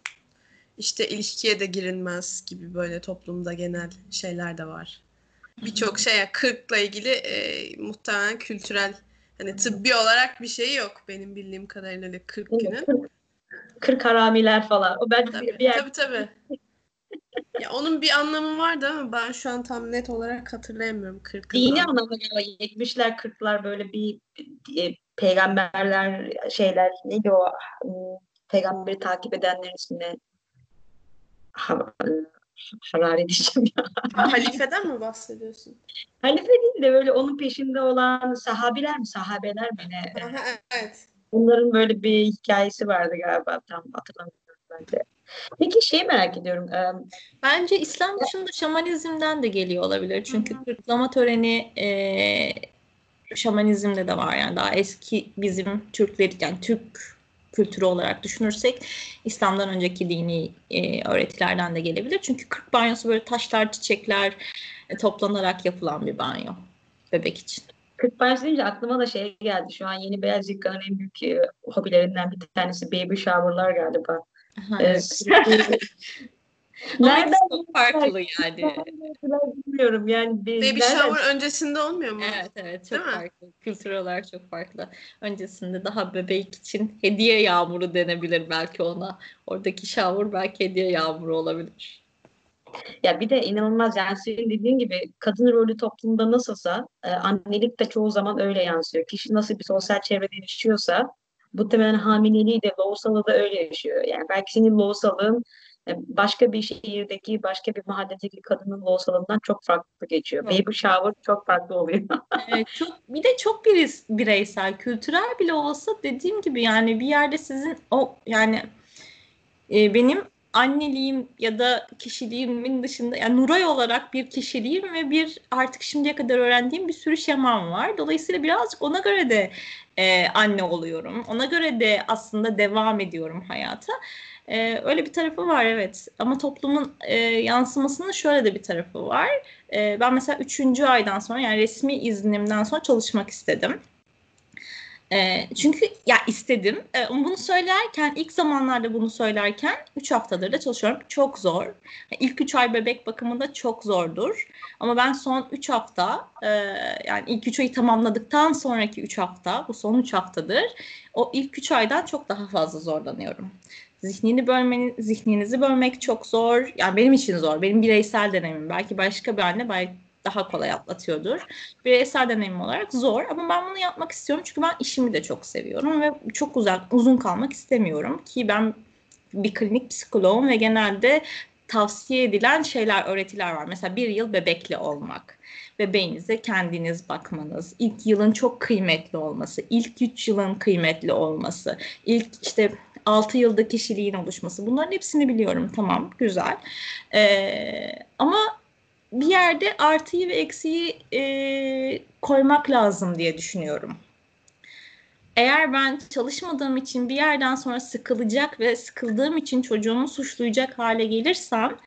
işte ilişkiye de girilmez gibi böyle toplumda genel şeyler de var. Birçok şeye 40'la ilgili e, muhtemelen kültürel hani tıbbi olarak bir şey yok benim bildiğim kadarıyla öyle 40 günün. 40, 40 haramiler falan. O bence Tabii bir yer tabii. tabii. Ya onun bir anlamı vardı ama ben şu an tam net olarak hatırlayamıyorum 40 dini anlamda galiba 70'ler 40'lar böyle bir e, peygamberler şeyler neydi o Hmm, peygamberi takip edenlerin ismini ha, Harari diyeceğim ya. Halifeden mi bahsediyorsun? Halife değil de böyle onun peşinde olan sahabiler mi sahabeler mi ne? Aha, evet. Onların böyle bir hikayesi vardı galiba tam hatırlamıyorum ben de. Peki şey merak ediyorum. Bence İslam dışında şamanizmden de geliyor olabilir. Çünkü kırklama töreni e, şamanizmde de var. Yani daha eski bizim Türkleri yani Türk kültürü olarak düşünürsek İslam'dan önceki dini e, öğretilerden de gelebilir. Çünkü kırk banyosu böyle taşlar, çiçekler e, toplanarak yapılan bir banyo bebek için. 40 baş deyince aklıma da şey geldi. Şu an yeni beyaz yakanın en büyük e, hobilerinden bir tanesi baby shower'lar galiba. Evet. *laughs* Nereden çok farklı yani. bilmiyorum yani. bir- Baby nereden- shower öncesinde olmuyor mu? Evet evet çok Değil mi? farklı. Kültürel olarak çok farklı. Öncesinde daha bebek için hediye yağmuru denebilir belki ona. Oradaki shower belki hediye yağmuru olabilir. Ya bir de inanılmaz yani senin dediğin gibi kadın rolü toplumda nasılsa e, annelik de çoğu zaman öyle yansıyor. Kişi nasıl bir sosyal çevrede yaşıyorsa muhtemelen hamileliği de lohusalığı da öyle yaşıyor. Yani belki senin lohusalığın e, başka bir şehirdeki, başka bir mahalledeki kadının lohusalığından çok farklı geçiyor. Evet. Baby shower çok farklı oluyor. *laughs* Evet, çok bir de çok biriz- bireysel, kültürel bile olsa dediğim gibi yani bir yerde sizin o yani e, benim anneliğim ya da kişiliğimin dışında yani Nuray olarak bir kişiliğim ve bir artık şimdiye kadar öğrendiğim bir sürü şemam var. Dolayısıyla birazcık ona göre de e, anne oluyorum. Ona göre de aslında devam ediyorum hayata. E, öyle bir tarafı var evet. Ama toplumun e, yansımasının şöyle de bir tarafı var. E, ben mesela üçüncü aydan sonra yani resmi iznimden sonra çalışmak istedim. E, çünkü ya istedim. E, bunu söylerken ilk zamanlarda bunu söylerken 3 haftadır da çalışıyorum. Çok zor. İlk 3 ay bebek bakımında çok zordur. Ama ben son 3 hafta e, yani ilk 3 ayı tamamladıktan sonraki 3 hafta bu son 3 haftadır o ilk 3 aydan çok daha fazla zorlanıyorum. Zihnini bölmeni, zihninizi bölmek çok zor. Yani benim için zor. Benim bireysel denemim. Belki başka bir anne daha kolay atlatıyordur. Bireysel deneyim olarak zor ama ben bunu yapmak istiyorum çünkü ben işimi de çok seviyorum ve çok uzak uzun kalmak istemiyorum ki ben bir klinik psikoloğum ve genelde tavsiye edilen şeyler, öğretiler var. Mesela bir yıl bebekli olmak, bebeğinize kendiniz bakmanız, ilk yılın çok kıymetli olması, ilk üç yılın kıymetli olması, ilk işte 6 yılda kişiliğin oluşması. Bunların hepsini biliyorum. Tamam, güzel. Ee, ama bir yerde artıyı ve eksiği e, koymak lazım diye düşünüyorum. Eğer ben çalışmadığım için bir yerden sonra sıkılacak ve sıkıldığım için çocuğumu suçlayacak hale gelirsem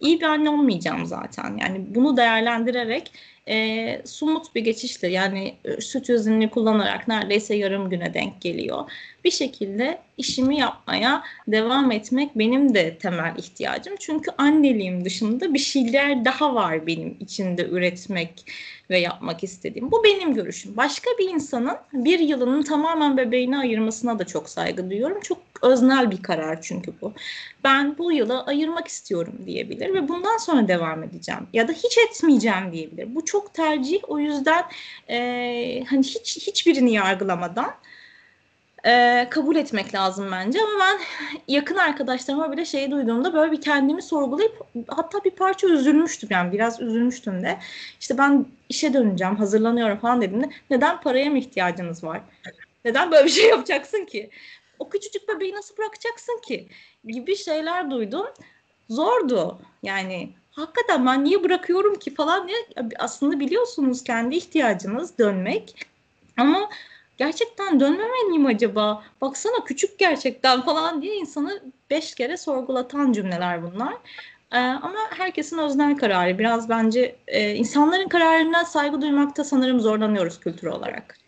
iyi bir anne olmayacağım zaten. Yani bunu değerlendirerek e, sumut bir geçiştir. Yani e, süt özünü kullanarak neredeyse yarım güne denk geliyor. Bir şekilde işimi yapmaya devam etmek benim de temel ihtiyacım. Çünkü anneliğim dışında bir şeyler daha var benim içinde üretmek ve yapmak istediğim. Bu benim görüşüm. Başka bir insanın bir yılının tamamen bebeğine ayırmasına da çok saygı duyuyorum. Çok öznel bir karar çünkü bu. Ben bu yılı ayırmak istiyorum diyebilir ve bundan sonra devam edeceğim. Ya da hiç etmeyeceğim diyebilir. Bu çok tercih. O yüzden e, hani hiç hiçbirini yargılamadan e, kabul etmek lazım bence. Ama ben yakın arkadaşlarıma bile şeyi duyduğumda böyle bir kendimi sorgulayıp hatta bir parça üzülmüştüm yani biraz üzülmüştüm de. İşte ben işe döneceğim, hazırlanıyorum falan dediğimde neden paraya mı ihtiyacınız var? Neden böyle bir şey *laughs* yapacaksın ki? O küçücük bebeği nasıl bırakacaksın ki? Gibi şeyler duydum. Zordu. Yani hakikaten ben niye bırakıyorum ki falan diye aslında biliyorsunuz kendi ihtiyacınız dönmek. Ama gerçekten dönmemeliyim acaba? Baksana küçük gerçekten falan diye insanı beş kere sorgulatan cümleler bunlar. Ee, ama herkesin öznel kararı. Biraz bence e, insanların kararına saygı duymakta sanırım zorlanıyoruz kültür olarak.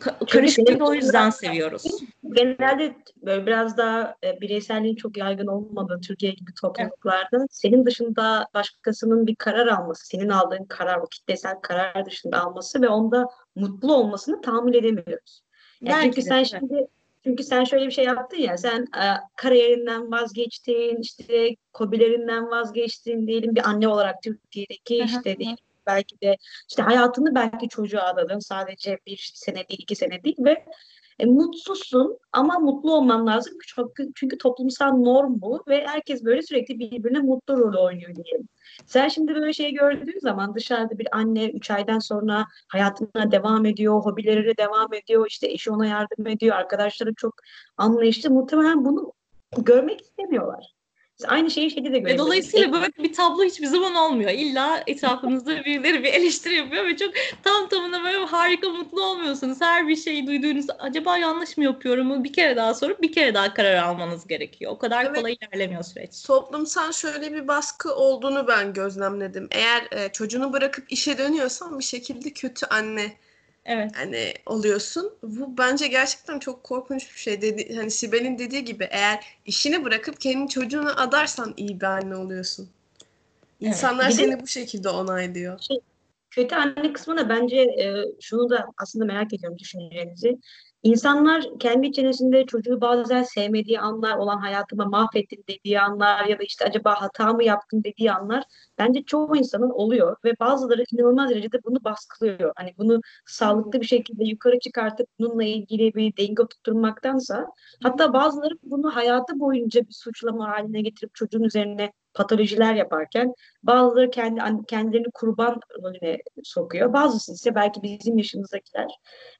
Ka- karışıklığı o yüzden seviyoruz. Genelde böyle biraz daha e, bireyselliğin çok yaygın olmadığı Türkiye gibi topluluklarda evet. senin dışında başkasının bir karar alması, senin aldığın karar, o kitlesel karar dışında alması ve onda mutlu olmasını tahammül edemiyoruz. Yani çünkü sen evet. şimdi çünkü sen şöyle bir şey yaptın ya, sen e, kariyerinden vazgeçtin, işte kobilerinden vazgeçtin diyelim bir anne olarak Türkiye'deki işte değil belki de işte hayatını belki çocuğa adadın sadece bir sene değil iki sene değil ve e, mutsuzsun ama mutlu olman lazım çünkü, çünkü toplumsal norm bu ve herkes böyle sürekli birbirine mutlu rol oynuyor diyelim. Sen şimdi böyle şey gördüğün zaman dışarıda bir anne üç aydan sonra hayatına devam ediyor, hobilerine devam ediyor, işte eşi ona yardım ediyor, arkadaşları çok anlayışlı. Muhtemelen bunu görmek istemiyorlar. Aynı şeyi şeyde de görebiliyoruz. Dolayısıyla böyle bir tablo hiçbir zaman olmuyor. İlla etrafınızda *laughs* birileri bir eleştiri yapıyor ve çok tam tamına böyle harika mutlu olmuyorsunuz. Her bir şeyi duyduğunuz acaba yanlış mı yapıyorum bir kere daha sorup bir kere daha karar almanız gerekiyor. O kadar evet. kolay ilerlemiyor süreç. Toplumsal şöyle bir baskı olduğunu ben gözlemledim. Eğer e, çocuğunu bırakıp işe dönüyorsan bir şekilde kötü anne Evet. Hani oluyorsun. Bu bence gerçekten çok korkunç bir şey. Dedi, hani Sibel'in dediği gibi eğer işini bırakıp kendi çocuğunu adarsan iyi bir anne oluyorsun. İnsanlar evet. seni bu şekilde onaylıyor. Şey, kötü anne kısmına bence e, şunu da aslında merak ediyorum düşüncelerinizi. İnsanlar kendi içerisinde çocuğu bazen sevmediği anlar olan hayatıma mahvettin dediği anlar ya da işte acaba hata mı yaptın dediği anlar bence çoğu insanın oluyor ve bazıları inanılmaz derecede bunu baskılıyor. Hani bunu sağlıklı bir şekilde yukarı çıkartıp bununla ilgili bir denge tutturmaktansa hatta bazıları bunu hayatı boyunca bir suçlama haline getirip çocuğun üzerine patolojiler yaparken bazıları kendi kendilerini kurban rolüne sokuyor. Bazısı ise belki bizim yaşımızdakiler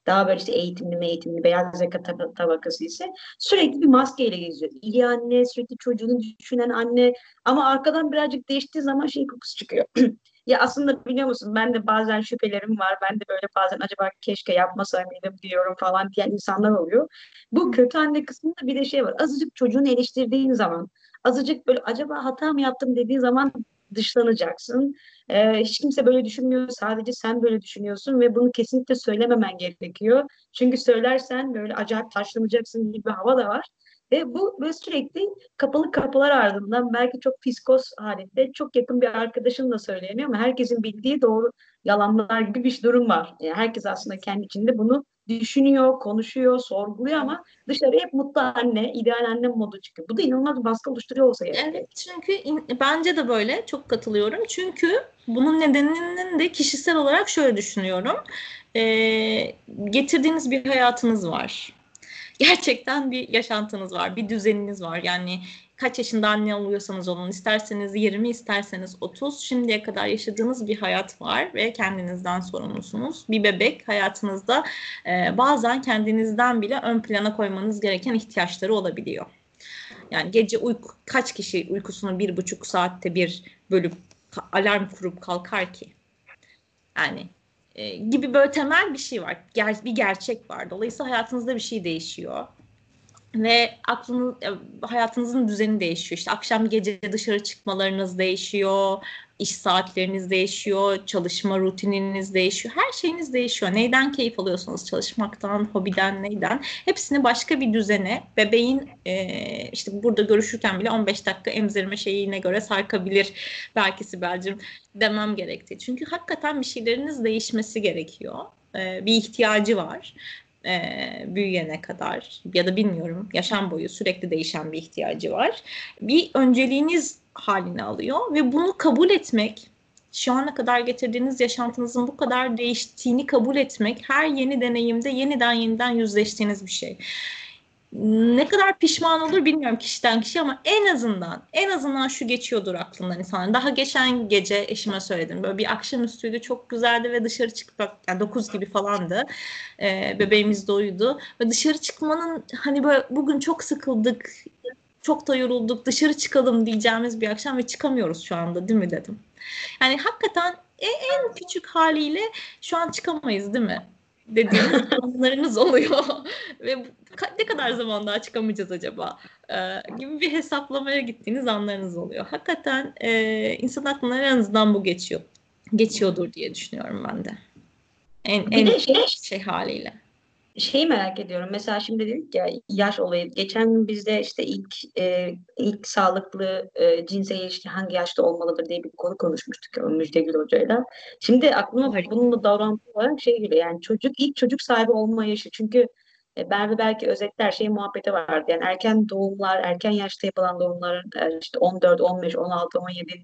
daha böyle işte eğitimli eğitimli beyaz yaka tabakası ise sürekli bir maskeyle geziyor. İyi anne, sürekli çocuğunu düşünen anne ama arkadan birazcık değiştiği zaman şey kokusu çıkıyor. *clears throat* ya aslında biliyor musun ben de bazen şüphelerim var. Ben de böyle bazen acaba keşke yapmasaydım diyorum falan diyen insanlar oluyor. Bu kötü anne kısmında bir de şey var. Azıcık çocuğunu eleştirdiğin zaman azıcık böyle acaba hata mı yaptım dediği zaman dışlanacaksın. Ee, hiç kimse böyle düşünmüyor. Sadece sen böyle düşünüyorsun ve bunu kesinlikle söylememen gerekiyor. Çünkü söylersen böyle acayip taşlanacaksın gibi bir hava da var. Ve bu böyle sürekli kapalı kapılar ardından belki çok fiskos halinde çok yakın bir arkadaşın da söyleyemiyor ama herkesin bildiği doğru yalanlar gibi bir durum var. Yani herkes aslında kendi içinde bunu düşünüyor, konuşuyor, sorguluyor ama dışarı hep mutlu anne, ideal anne modu çıkıyor. Bu da inanılmaz baskı oluşturuyor olsa gerek. Evet çünkü in, bence de böyle çok katılıyorum. Çünkü bunun nedeninin de kişisel olarak şöyle düşünüyorum. Ee, getirdiğiniz bir hayatınız var. Gerçekten bir yaşantınız var, bir düzeniniz var. Yani kaç yaşında anne oluyorsanız olun, isterseniz 20, isterseniz 30, şimdiye kadar yaşadığınız bir hayat var ve kendinizden sorumlusunuz. Bir bebek hayatınızda e, bazen kendinizden bile ön plana koymanız gereken ihtiyaçları olabiliyor. Yani gece uyku, kaç kişi uykusunu bir buçuk saatte bir bölüp alarm kurup kalkar ki? Yani e, gibi böyle temel bir şey var. Ger bir gerçek var. Dolayısıyla hayatınızda bir şey değişiyor ve aklınız e, hayatınızın düzeni değişiyor. İşte akşam gece dışarı çıkmalarınız değişiyor, iş saatleriniz değişiyor, çalışma rutininiz değişiyor. Her şeyiniz değişiyor. Neyden keyif alıyorsunuz? Çalışmaktan, hobiden, neyden? Hepsini başka bir düzene, bebeğin e, işte burada görüşürken bile 15 dakika emzirme şeyine göre sarkabilir belki Sibel'cim demem gerekti. Çünkü hakikaten bir şeyleriniz değişmesi gerekiyor. E, bir ihtiyacı var e, büyüyene kadar ya da bilmiyorum yaşam boyu sürekli değişen bir ihtiyacı var. Bir önceliğiniz haline alıyor ve bunu kabul etmek şu ana kadar getirdiğiniz yaşantınızın bu kadar değiştiğini kabul etmek her yeni deneyimde yeniden yeniden yüzleştiğiniz bir şey ne kadar pişman olur bilmiyorum kişiden kişi ama en azından en azından şu geçiyordur aklından insanların. Daha geçen gece eşime söyledim. Böyle bir akşamüstüydü çok güzeldi ve dışarı çıkmak yani 9 gibi falandı. Ee, bebeğimiz de. Ve dışarı çıkmanın hani böyle bugün çok sıkıldık çok da yorulduk dışarı çıkalım diyeceğimiz bir akşam ve çıkamıyoruz şu anda değil mi dedim. Yani hakikaten en, en küçük haliyle şu an çıkamayız değil mi? dediğiniz anlarınız *laughs* oluyor. *laughs* Ve ne kadar zaman daha çıkamayacağız acaba ee, gibi bir hesaplamaya gittiğiniz anlarınız oluyor. Hakikaten e, insan aklına en azından bu geçiyor. Geçiyordur diye düşünüyorum ben de. En, en şey, şey haliyle şeyi merak ediyorum. Mesela şimdi dedik ya yaş olayı. Geçen gün bizde işte ilk e, ilk sağlıklı e, cinsel ilişki hangi yaşta olmalıdır diye bir konu konuşmuştuk Müjde Hoca'yla. Şimdi aklıma bununla davrantı olarak şey geliyor. Yani çocuk ilk çocuk sahibi olma yaşı. Çünkü ben ve belki özetler şey muhabbeti vardı. Yani erken doğumlar, erken yaşta yapılan doğumların e, işte 14, 15, 16, 17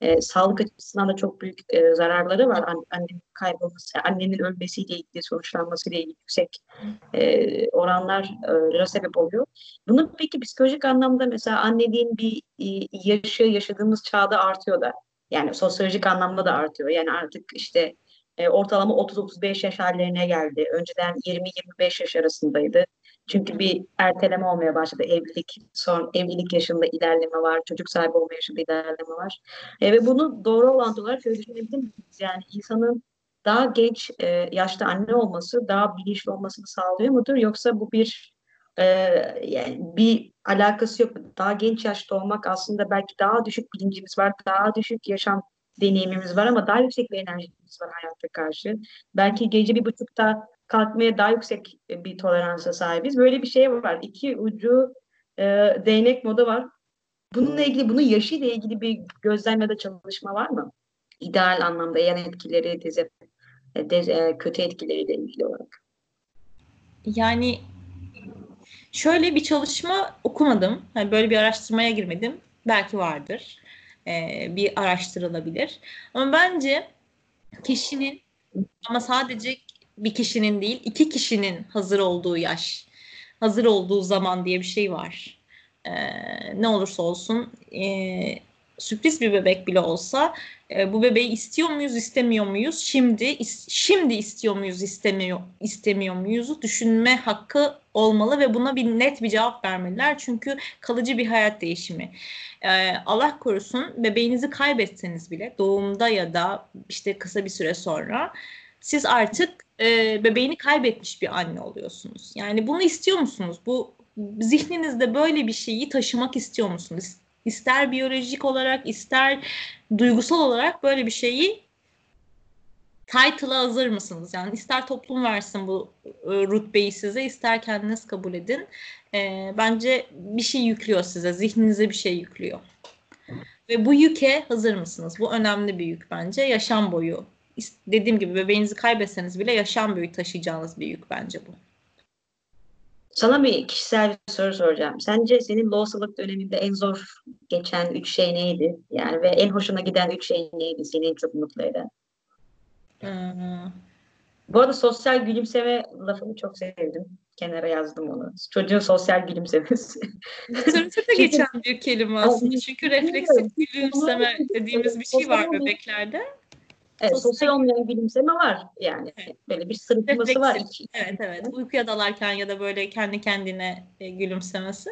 e, sağlık açısından da çok büyük e, zararları var. An, annenin kaybolması, annenin ölmesiyle ilgili, sonuçlanmasıyla ilgili yüksek e, oranlar e, sebep oluyor. Bunun peki psikolojik anlamda mesela anneliğin bir e, yaşı yaşadığımız çağda artıyor da. Yani sosyolojik anlamda da artıyor. Yani artık işte e, ortalama 30-35 yaş hallerine geldi. Önceden 20-25 yaş arasındaydı. Çünkü bir erteleme olmaya başladı. Evlilik son evlilik yaşında ilerleme var, çocuk sahibi olma yaşında ilerleme var. E, ve bunu doğru olan olarak şöyle düşünebilir miyiz? Yani insanın daha genç e, yaşta anne olması daha bilinçli olmasını sağlıyor mudur? Yoksa bu bir e, yani bir alakası yok. Daha genç yaşta olmak aslında belki daha düşük bilincimiz var, daha düşük yaşam deneyimimiz var ama daha yüksek bir enerjimiz var hayata karşı. Belki gece bir buçukta kalkmaya daha yüksek bir toleransa sahibiz. Böyle bir şey var. İki ucu e, değnek moda var. Bununla ilgili, bunun yaşıyla ilgili bir gözlem ya da çalışma var mı? İdeal anlamda yan etkileri, deze, deze, kötü etkileriyle ilgili olarak. Yani şöyle bir çalışma okumadım. Yani böyle bir araştırmaya girmedim. Belki vardır. Ee, bir araştırılabilir. Ama bence kişinin ama sadece bir kişinin değil iki kişinin hazır olduğu yaş, hazır olduğu zaman diye bir şey var. Ee, ne olursa olsun e, sürpriz bir bebek bile olsa e, bu bebeği istiyor muyuz istemiyor muyuz şimdi is, şimdi istiyor muyuz istemiyor istemiyor muyuz düşünme hakkı olmalı ve buna bir net bir cevap vermeliler çünkü kalıcı bir hayat değişimi e, Allah korusun bebeğinizi kaybetseniz bile doğumda ya da işte kısa bir süre sonra siz artık e, bebeğini kaybetmiş bir anne oluyorsunuz. Yani bunu istiyor musunuz? Bu zihninizde böyle bir şeyi taşımak istiyor musunuz? İster biyolojik olarak ister duygusal olarak böyle bir şeyi title'a hazır mısınız? Yani ister toplum versin bu e, rütbeyi size ister kendiniz kabul edin. E, bence bir şey yüklüyor size. Zihninize bir şey yüklüyor. Ve bu yüke hazır mısınız? Bu önemli bir yük bence. Yaşam boyu. Dediğim gibi bebeğinizi kaybetseniz bile yaşam boyu taşıyacağınız bir yük bence bu. Sana bir kişisel bir soru soracağım. Sence senin loğusalık döneminde en zor geçen üç şey neydi? Yani ve en hoşuna giden üç şey neydi? Seni en çok mutlu eden? Hmm. Bu arada sosyal gülümseme lafını çok sevdim. Kenara yazdım onu. Çocuğun sosyal gülümsemesi. Literatürde geçen bir kelime *laughs* aslında. Çünkü refleksif gülümseme dediğimiz bir şey var bebeklerde. Evet, sosyal, sosyal olmayan gülümseme var yani. Evet. Böyle bir sırıtması var. Evet evet. Uykuya dalarken ya da böyle kendi kendine e, gülümsemesi.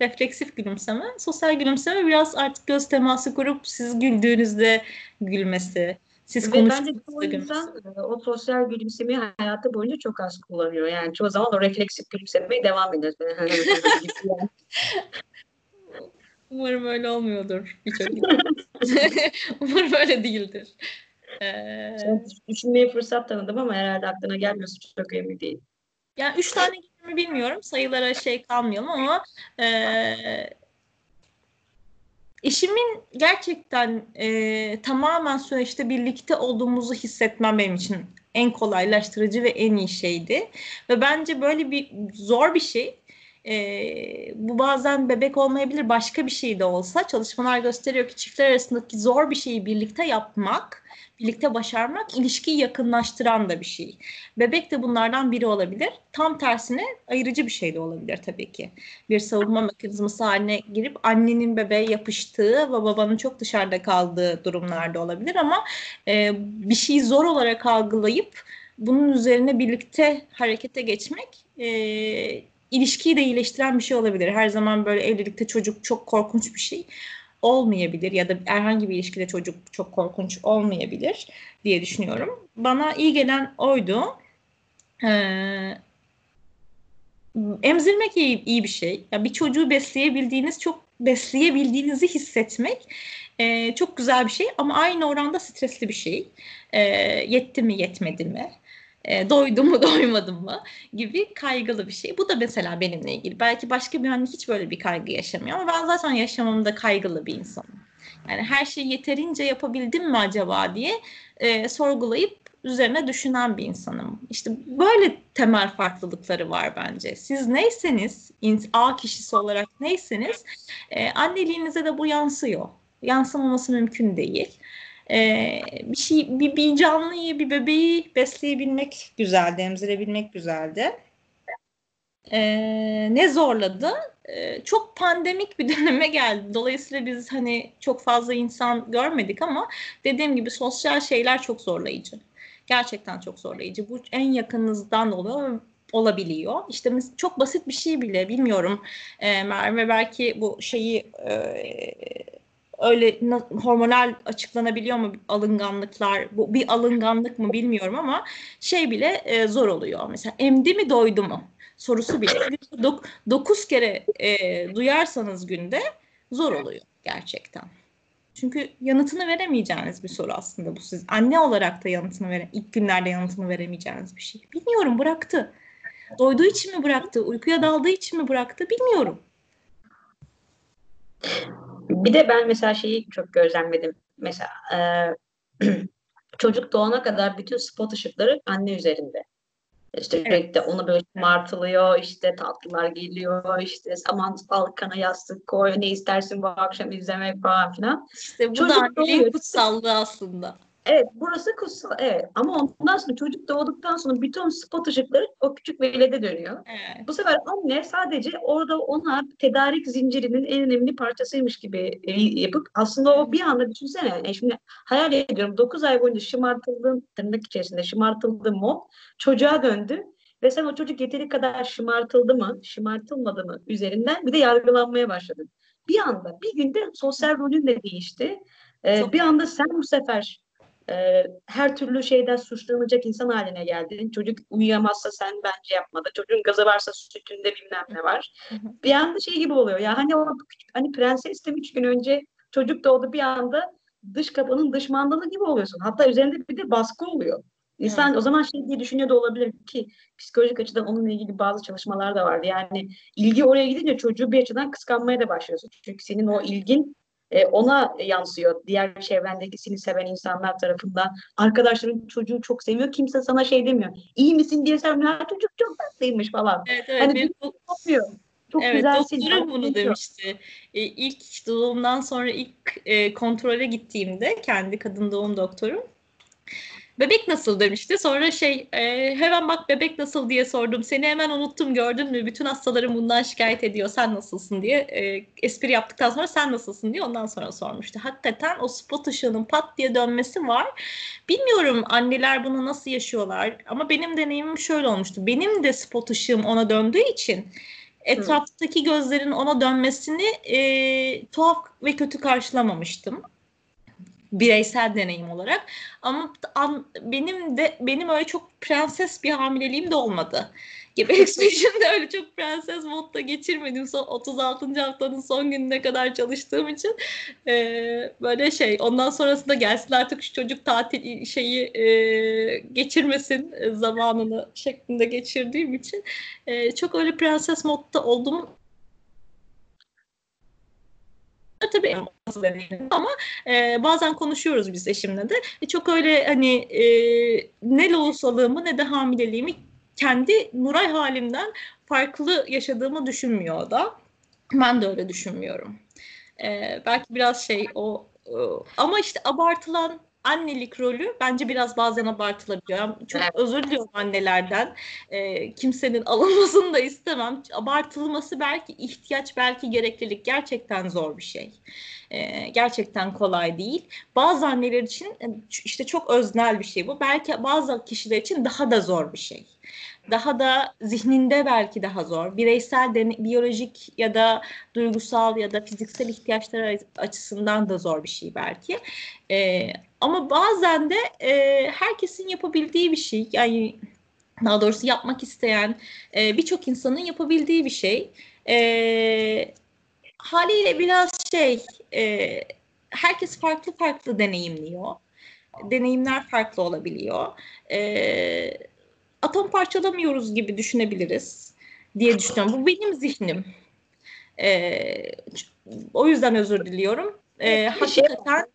Refleksif gülümseme. Sosyal gülümseme biraz artık göz teması kurup siz güldüğünüzde gülmesi. Siz Ve bence o insan e, o sosyal gülümsemeyi hayatı boyunca çok az kullanıyor. Yani çoğu zaman o refleksif gülümsemeye devam ediyor. *laughs* Umarım öyle olmuyordur birçok *laughs* Umarım öyle değildir. Ee, düşünmeye fırsat tanıdım ama herhalde aklına gelmiyorsa çok emin değil. Yani üç tane kelime bilmiyorum. Sayılara şey kalmayalım ama e, eşimin gerçekten e, tamamen süreçte birlikte olduğumuzu hissetmem benim için en kolaylaştırıcı ve en iyi şeydi. Ve bence böyle bir zor bir şey. E, bu bazen bebek olmayabilir başka bir şey de olsa çalışmalar gösteriyor ki çiftler arasındaki zor bir şeyi birlikte yapmak birlikte başarmak ilişkiyi yakınlaştıran da bir şey. Bebek de bunlardan biri olabilir. Tam tersine ayırıcı bir şey de olabilir tabii ki. Bir savunma mekanizması haline girip annenin bebeğe yapıştığı ve babanın çok dışarıda kaldığı durumlarda olabilir ama e, bir şeyi zor olarak algılayıp bunun üzerine birlikte harekete geçmek e, ilişkiyi de iyileştiren bir şey olabilir. Her zaman böyle evlilikte çocuk çok korkunç bir şey olmayabilir ya da herhangi bir ilişkide çocuk çok korkunç olmayabilir diye düşünüyorum. Bana iyi gelen oydu. Ee, emzirmek iyi, iyi bir şey. Ya bir çocuğu besleyebildiğiniz, çok besleyebildiğinizi hissetmek e, çok güzel bir şey ama aynı oranda stresli bir şey. E, yetti mi, yetmedi mi? E, doydu mu *laughs* doymadı mı gibi kaygılı bir şey. Bu da mesela benimle ilgili. Belki başka bir anne hiç böyle bir kaygı yaşamıyor ama ben zaten yaşamamda kaygılı bir insanım. Yani her şeyi yeterince yapabildim mi acaba diye e, sorgulayıp üzerine düşünen bir insanım. İşte böyle temel farklılıkları var bence. Siz neyseniz, A kişisi olarak neyseniz e, anneliğinize de bu yansıyor. Yansımaması mümkün değil e, bir şey bir, bir canlıyı bir bebeği besleyebilmek güzeldi emzirebilmek güzeldi. E, ne zorladı? E, çok pandemik bir *laughs* döneme geldi. Dolayısıyla biz hani çok fazla insan görmedik ama dediğim gibi sosyal şeyler çok zorlayıcı. Gerçekten çok zorlayıcı. Bu en yakınınızdan oluyor olabiliyor. İşte çok basit bir şey bile bilmiyorum e, Merve belki bu şeyi e, öyle hormonal açıklanabiliyor mu alınganlıklar bu bir alınganlık mı bilmiyorum ama şey bile e, zor oluyor mesela emdi mi doydu mu sorusu bile dok, dokuz kere e, duyarsanız günde zor oluyor gerçekten. Çünkü yanıtını veremeyeceğiniz bir soru aslında bu siz. Anne olarak da yanıtını vere, ilk günlerde yanıtını veremeyeceğiniz bir şey. Bilmiyorum bıraktı. Doyduğu için mi bıraktı? Uykuya daldığı için mi bıraktı? Bilmiyorum. Bir de ben mesela şeyi çok gözlemledim. Mesela e, *clears throat* çocuk doğana kadar bütün spot ışıkları anne üzerinde. İşte evet. sürekli ona böyle martılıyor, işte tatlılar geliyor, işte aman al kana yastık koy, ne istersin bu akşam izlemek falan filan. İşte bu Çocuk da anneliğin kutsallığı aslında. Evet burası kutsal evet ama ondan sonra çocuk doğduktan sonra bütün spot ışıkları o küçük velede dönüyor. Evet. Bu sefer anne sadece orada ona tedarik zincirinin en önemli parçasıymış gibi e, yapıp aslında o bir anda düşünsene yani şimdi hayal ediyorum 9 ay boyunca şımartıldığın tırnak içerisinde şımartıldığın mod çocuğa döndü ve sen o çocuk yeteri kadar şımartıldı mı şımartılmadı mı üzerinden bir de yargılanmaya başladın. Bir anda bir günde sosyal rolün de değişti. Ee, bir anda sen bu sefer e, her türlü şeyden suçlanacak insan haline geldin. Çocuk uyuyamazsa sen bence yapmadı. Çocuğun gazı varsa sütünde bilmem ne var. bir anda şey gibi oluyor. Ya hani o hani prenses de üç gün önce çocuk doğdu bir anda dış kapının dış mandalı gibi oluyorsun. Hatta üzerinde bir de baskı oluyor. İnsan evet. o zaman şey diye düşünüyor da olabilir ki psikolojik açıdan onunla ilgili bazı çalışmalar da vardı. Yani ilgi oraya gidince çocuğu bir açıdan kıskanmaya da başlıyorsun. Çünkü senin o ilgin e, ona yansıyor. Diğer çevrendeki seni seven insanlar tarafından. Arkadaşların çocuğu çok seviyor. Kimse sana şey demiyor. İyi misin diye sormuyor. Çocuk çok tatlıymış falan. Evet evet. Hani benim çok yapmıyor. Çok evet, güzelsin. Doktorum bunu demişti. E, ilk doğumdan sonra ilk e, kontrole gittiğimde kendi kadın doğum doktorum Bebek nasıl demişti. Sonra şey e, hemen bak bebek nasıl diye sordum. Seni hemen unuttum gördün mü? Bütün hastalarım bundan şikayet ediyor. Sen nasılsın diye. E, espri yaptıktan sonra sen nasılsın diye ondan sonra sormuştu. Hakikaten o spot ışığının pat diye dönmesi var. Bilmiyorum anneler bunu nasıl yaşıyorlar. Ama benim deneyimim şöyle olmuştu. Benim de spot ışığım ona döndüğü için etraftaki gözlerin ona dönmesini e, tuhaf ve kötü karşılamamıştım bireysel deneyim olarak. Ama an, benim de benim öyle çok prenses bir hamileliğim de olmadı. Gebelik *laughs* sürecinde öyle çok prenses modda geçirmedim. Son 36. haftanın son gününe kadar çalıştığım için e, böyle şey. Ondan sonrasında gelsin artık şu çocuk tatil şeyi e, geçirmesin zamanını şeklinde geçirdiğim için e, çok öyle prenses modda oldum tabii ama e, bazen konuşuyoruz biz eşimle de. E, çok öyle hani e, ne lohusalığımı ne de hamileliğimi kendi Nuray halimden farklı yaşadığımı düşünmüyor o da. Ben de öyle düşünmüyorum. E, belki biraz şey o e, ama işte abartılan annelik rolü bence biraz bazen abartılabiliyor. Çok evet. özür diliyorum annelerden. E, kimsenin alınmasını da istemem. Abartılması belki ihtiyaç, belki gereklilik gerçekten zor bir şey. E, gerçekten kolay değil. Bazı anneler için e, işte çok öznel bir şey bu. Belki bazı kişiler için daha da zor bir şey daha da zihninde belki daha zor. Bireysel, biyolojik ya da duygusal ya da fiziksel ihtiyaçlar açısından da zor bir şey belki. E, ama bazen de e, herkesin yapabildiği bir şey. Yani daha doğrusu yapmak isteyen e, birçok insanın yapabildiği bir şey. E, haliyle biraz şey, e, herkes farklı farklı deneyimliyor. Deneyimler farklı olabiliyor. E, atom parçalamıyoruz gibi düşünebiliriz diye düşünüyorum. Bu benim zihnim. E, o yüzden özür diliyorum. E, hakikaten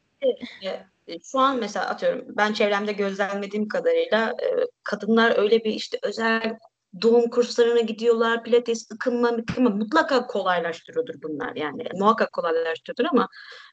e, şu an mesela atıyorum ben çevremde gözlemlediğim kadarıyla e, kadınlar öyle bir işte özel doğum kurslarına gidiyorlar, pilates, ıkınma, ıkınma mutlaka kolaylaştırıyordur bunlar yani. Muhakkak kolaylaştırıyordur ama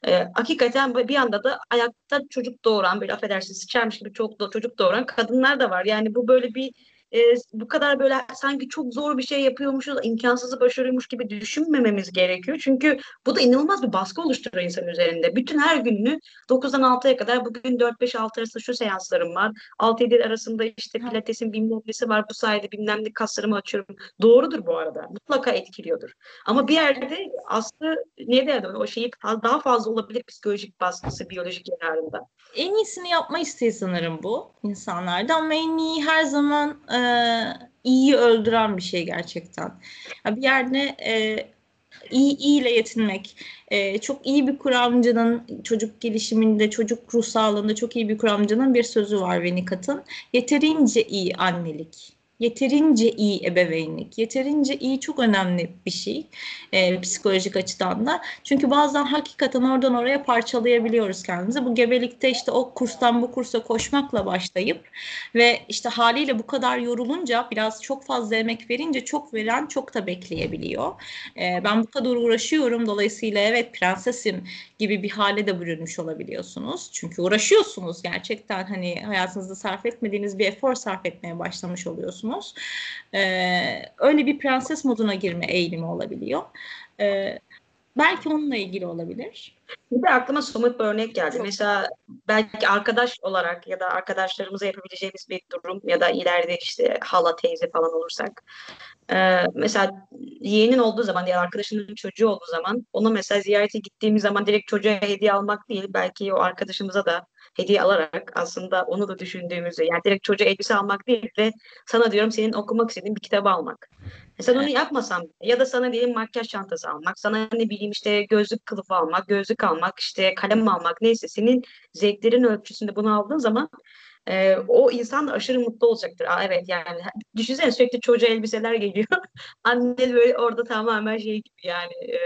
e, hakikaten bir anda da ayakta çocuk doğuran, böyle affedersiniz sıçarmış gibi çok çocuk doğuran kadınlar da var. Yani bu böyle bir e, bu kadar böyle sanki çok zor bir şey yapıyormuşuz, imkansızı başarıyormuş gibi düşünmememiz gerekiyor. Çünkü bu da inanılmaz bir baskı oluşturuyor insan üzerinde. Bütün her gününü 9'dan 6'ya kadar bugün 4-5-6 arası şu seanslarım var. 6-7 arasında işte pilatesin bilmem nesi var. Bu sayede bilmem ne kaslarımı açıyorum. Doğrudur bu arada. Mutlaka etkiliyordur. Ama bir yerde aslı ne derdi o şeyi daha fazla olabilir psikolojik baskısı biyolojik yararında. En iyisini yapma isteği sanırım bu insanlarda ama en iyi her zaman e, iyiyi öldüren bir şey gerçekten. Bir yerde e, iyi iyiyle yetinmek. E, çok iyi bir kuramcının çocuk gelişiminde, çocuk ruh sağlığında çok iyi bir kuramcının bir sözü var Winnicott'ın. Yeterince iyi annelik yeterince iyi ebeveynlik, yeterince iyi çok önemli bir şey e, psikolojik açıdan da. Çünkü bazen hakikaten oradan oraya parçalayabiliyoruz kendimizi. Bu gebelikte işte o kurstan bu kursa koşmakla başlayıp ve işte haliyle bu kadar yorulunca biraz çok fazla emek verince çok veren çok da bekleyebiliyor. E, ben bu kadar uğraşıyorum dolayısıyla evet prensesim gibi bir hale de bürünmüş olabiliyorsunuz. Çünkü uğraşıyorsunuz gerçekten hani hayatınızda sarf etmediğiniz bir efor sarf etmeye başlamış oluyorsunuz. Ee, öyle bir prenses moduna girme eğilimi olabiliyor. Ee, belki onunla ilgili olabilir. Bir de aklıma somut bir örnek geldi. Çok. Mesela belki arkadaş olarak ya da arkadaşlarımıza yapabileceğimiz bir durum ya da ileride işte hala teyze falan olursak. Ee, mesela yeğenin olduğu zaman ya arkadaşının çocuğu olduğu zaman onu mesela ziyarete gittiğimiz zaman direkt çocuğa hediye almak değil belki o arkadaşımıza da hediye alarak aslında onu da düşündüğümüzü yani direkt çocuğa elbise almak değil de sana diyorum senin okumak istediğin bir kitabı almak. E sen onu yapmasan ya da sana diyelim makyaj çantası almak, sana ne bileyim işte gözlük kılıfı almak, gözlük almak, işte kalem almak neyse senin zevklerin ölçüsünde bunu aldığın zaman e, o insan da aşırı mutlu olacaktır. Aa, evet yani düşünsene sürekli çocuğa elbiseler geliyor. *laughs* Anne böyle orada tamamen şey gibi yani e,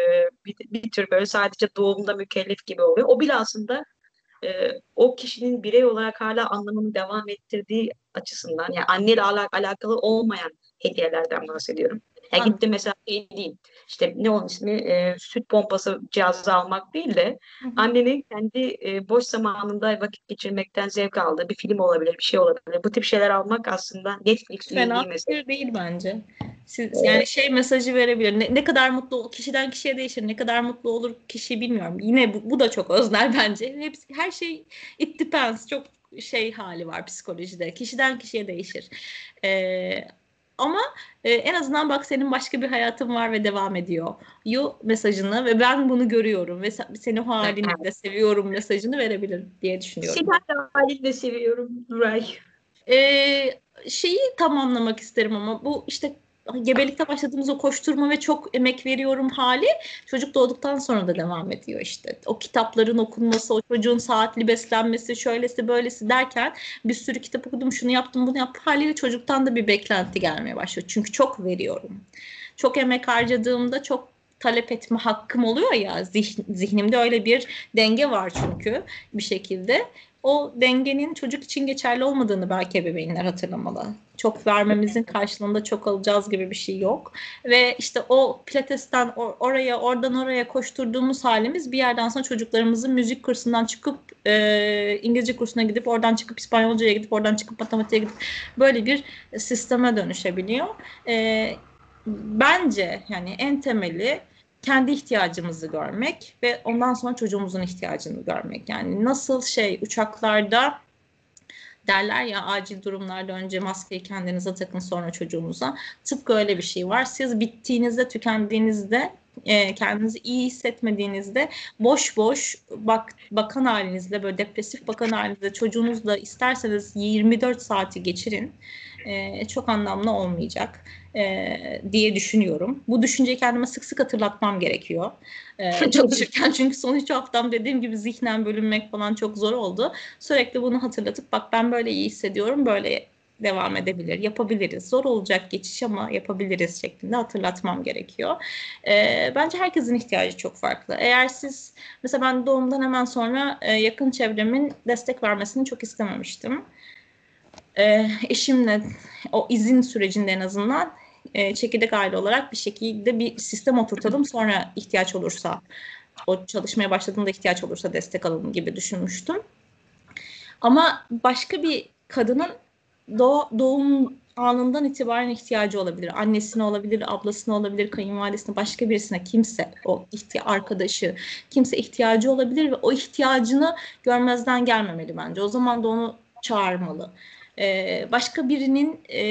bir, bir tür böyle sadece doğumda mükellef gibi oluyor. O bile aslında e, o kişinin birey olarak hala anlamını devam ettirdiği açısından yani anneyle ala- alakalı olmayan hediyelerden bahsediyorum. Ya Anladım. gitti mesela şey değil işte ne onun ismi e, süt pompası cihazı almak değil de Hı hı. annenin kendi e, boş zamanında vakit geçirmekten zevk aldığı bir film olabilir, bir şey olabilir. Bu tip şeyler almak aslında Netflix Fena mesela. değil bence. Siz, yani şey mesajı verebilir. Ne, ne kadar mutlu kişiden kişiye değişir. Ne kadar mutlu olur kişi bilmiyorum. Yine bu, bu da çok öznel *laughs* bence. Hepsi, her şey it depends. Çok şey hali var psikolojide. Kişiden kişiye değişir. Ee, ama e, en azından bak senin başka bir hayatın var ve devam ediyor. Yo mesajını ve ben bunu görüyorum ve sen- seni o halinle seviyorum mesajını verebilir diye düşünüyorum. Seni de halinle seviyorum Nuray. Ee, şeyi tamamlamak isterim ama bu işte gebelikte başladığımız o koşturma ve çok emek veriyorum hali çocuk doğduktan sonra da devam ediyor işte. O kitapların okunması, o çocuğun saatli beslenmesi, şöylesi böylesi derken bir sürü kitap okudum, şunu yaptım, bunu yaptım. Haliyle çocuktan da bir beklenti gelmeye başlıyor. Çünkü çok veriyorum. Çok emek harcadığımda çok talep etme hakkım oluyor ya zih- zihnimde öyle bir denge var çünkü bir şekilde o dengenin çocuk için geçerli olmadığını belki ebeveynler hatırlamalı. Çok vermemizin karşılığında çok alacağız gibi bir şey yok. Ve işte o pilatesten or- oraya oradan oraya koşturduğumuz halimiz bir yerden sonra çocuklarımızın müzik kursundan çıkıp e, İngilizce kursuna gidip oradan çıkıp İspanyolcaya gidip oradan çıkıp matematiğe gidip böyle bir sisteme dönüşebiliyor. E, bence yani en temeli kendi ihtiyacımızı görmek ve ondan sonra çocuğumuzun ihtiyacını görmek. Yani nasıl şey uçaklarda derler ya acil durumlarda önce maskeyi kendinize takın sonra çocuğunuza. Tıpkı öyle bir şey var. Siz bittiğinizde, tükendiğinizde e, kendinizi iyi hissetmediğinizde boş boş bak bakan halinizle böyle depresif bakan halinizle çocuğunuzla isterseniz 24 saati geçirin. E, çok anlamlı olmayacak e, diye düşünüyorum. Bu düşünceyi kendime sık sık hatırlatmam gerekiyor e, *laughs* çalışırken. Çünkü son 3 haftam dediğim gibi zihnen bölünmek falan çok zor oldu. Sürekli bunu hatırlatıp bak ben böyle iyi hissediyorum, böyle devam edebilir, yapabiliriz. Zor olacak geçiş ama yapabiliriz şeklinde hatırlatmam gerekiyor. E, bence herkesin ihtiyacı çok farklı. Eğer siz, mesela ben doğumdan hemen sonra e, yakın çevremin destek vermesini çok istememiştim. E, eşimle o izin sürecinde en azından e, çekirdek aile olarak bir şekilde bir sistem oturtalım sonra ihtiyaç olursa o çalışmaya başladığında ihtiyaç olursa destek alalım gibi düşünmüştüm. Ama başka bir kadının doğ, doğum anından itibaren ihtiyacı olabilir. Annesine olabilir, ablasına olabilir, kayınvalidesine, başka birisine, kimse, o ihti arkadaşı, kimse ihtiyacı olabilir ve o ihtiyacını görmezden gelmemeli bence. O zaman da onu çağırmalı. Ee, başka birinin e,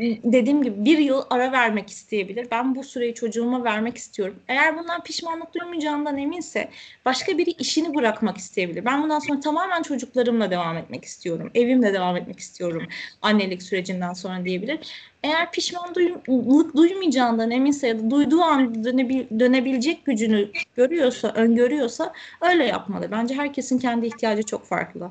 dediğim gibi bir yıl ara vermek isteyebilir. Ben bu süreyi çocuğuma vermek istiyorum. Eğer bundan pişmanlık duymayacağından eminse başka biri işini bırakmak isteyebilir. Ben bundan sonra tamamen çocuklarımla devam etmek istiyorum. Evimle devam etmek istiyorum annelik sürecinden sonra diyebilir. Eğer pişmanlık duymayacağından eminse ya da duyduğu an dönebil, dönebilecek gücünü görüyorsa, öngörüyorsa öyle yapmalı. Bence herkesin kendi ihtiyacı çok farklı.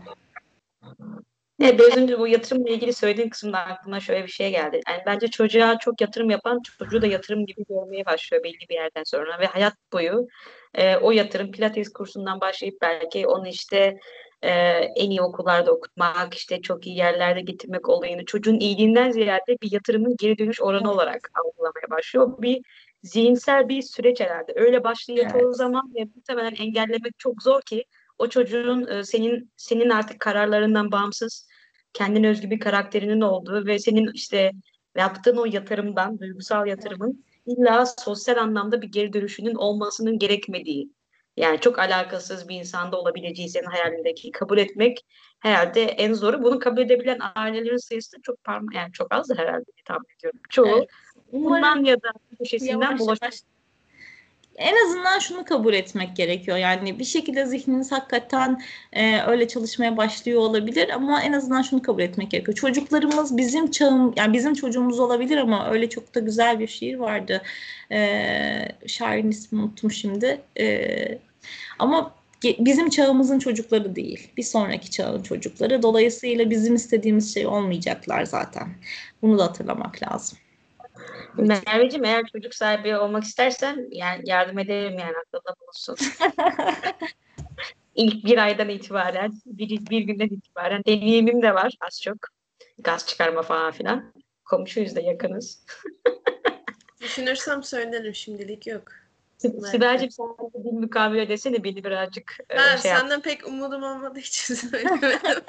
Evet, biraz önce bu yatırımla ilgili söylediğin kısımda aklıma şöyle bir şey geldi. Yani bence çocuğa çok yatırım yapan çocuğu da yatırım gibi görmeye başlıyor belli bir yerden sonra ve hayat boyu e, o yatırım pilates kursundan başlayıp belki onu işte e, en iyi okullarda okutmak, işte çok iyi yerlerde getirmek olayını çocuğun iyiliğinden ziyade bir yatırımın geri dönüş oranı olarak algılamaya başlıyor. Bir zihinsel bir süreç herhalde. Öyle başlıyor Evet. çoğu zaman ve muhtemelen engellemek çok zor ki o çocuğun e, senin senin artık kararlarından bağımsız kendine özgü bir karakterinin olduğu ve senin işte yaptığın o yatırımdan, duygusal yatırımın illa sosyal anlamda bir geri dönüşünün olmasının gerekmediği. Yani çok alakasız bir insanda olabileceği senin hayalindeki kabul etmek herhalde en zoru. Bunu kabul edebilen ailelerin sayısı çok parma yani çok azdır herhalde tahmin ediyorum. Çoğu Evet. bundan ya da köşesinden yavaş en azından şunu kabul etmek gerekiyor. Yani bir şekilde zihniniz hakikaten e, öyle çalışmaya başlıyor olabilir ama en azından şunu kabul etmek gerekiyor. Çocuklarımız bizim çağım, yani bizim çocuğumuz olabilir ama öyle çok da güzel bir şiir vardı. E, şairin ismini unuttum şimdi. E, ama bizim çağımızın çocukları değil. Bir sonraki çağın çocukları. Dolayısıyla bizim istediğimiz şey olmayacaklar zaten. Bunu da hatırlamak lazım. Merveciğim eğer çocuk sahibi olmak istersen yani yardım ederim yani aklında bulunsun. *laughs* İlk bir aydan itibaren, bir, bir günden itibaren deneyimim de var az çok. Gaz çıkarma falan filan. Komşuyuz da yakınız. *laughs* Düşünürsem söylerim şimdilik yok. Sibel'cim sen de bir mukabele desene beni birazcık ha, şey Senden yap. pek umudum olmadığı için *laughs* söylemedim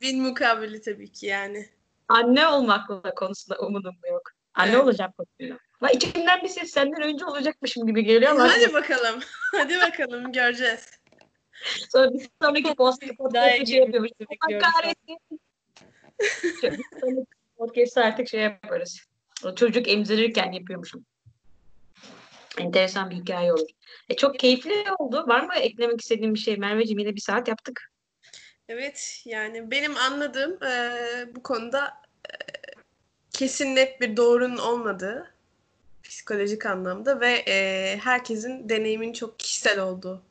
bin mukabele tabii ki yani. Anne olmakla konusunda umudum yok. Anne evet. olacağım konusunda. Ama içimden bir ses senden önce olacakmışım gibi geliyor ama. Hadi bakalım. *laughs* Hadi bakalım göreceğiz. Sonra bir sonraki podcast'ı şey yapıyormuş. Kahretsin. Podcast'ı artık şey yaparız. O çocuk emzirirken yapıyormuşum. Enteresan bir hikaye olur. E, çok keyifli oldu. Var mı eklemek istediğim bir şey? Merveciğim yine bir saat yaptık. Evet yani benim anladığım e, bu konuda e, kesin net bir doğrunun olmadığı psikolojik anlamda ve e, herkesin deneyimin çok kişisel olduğu.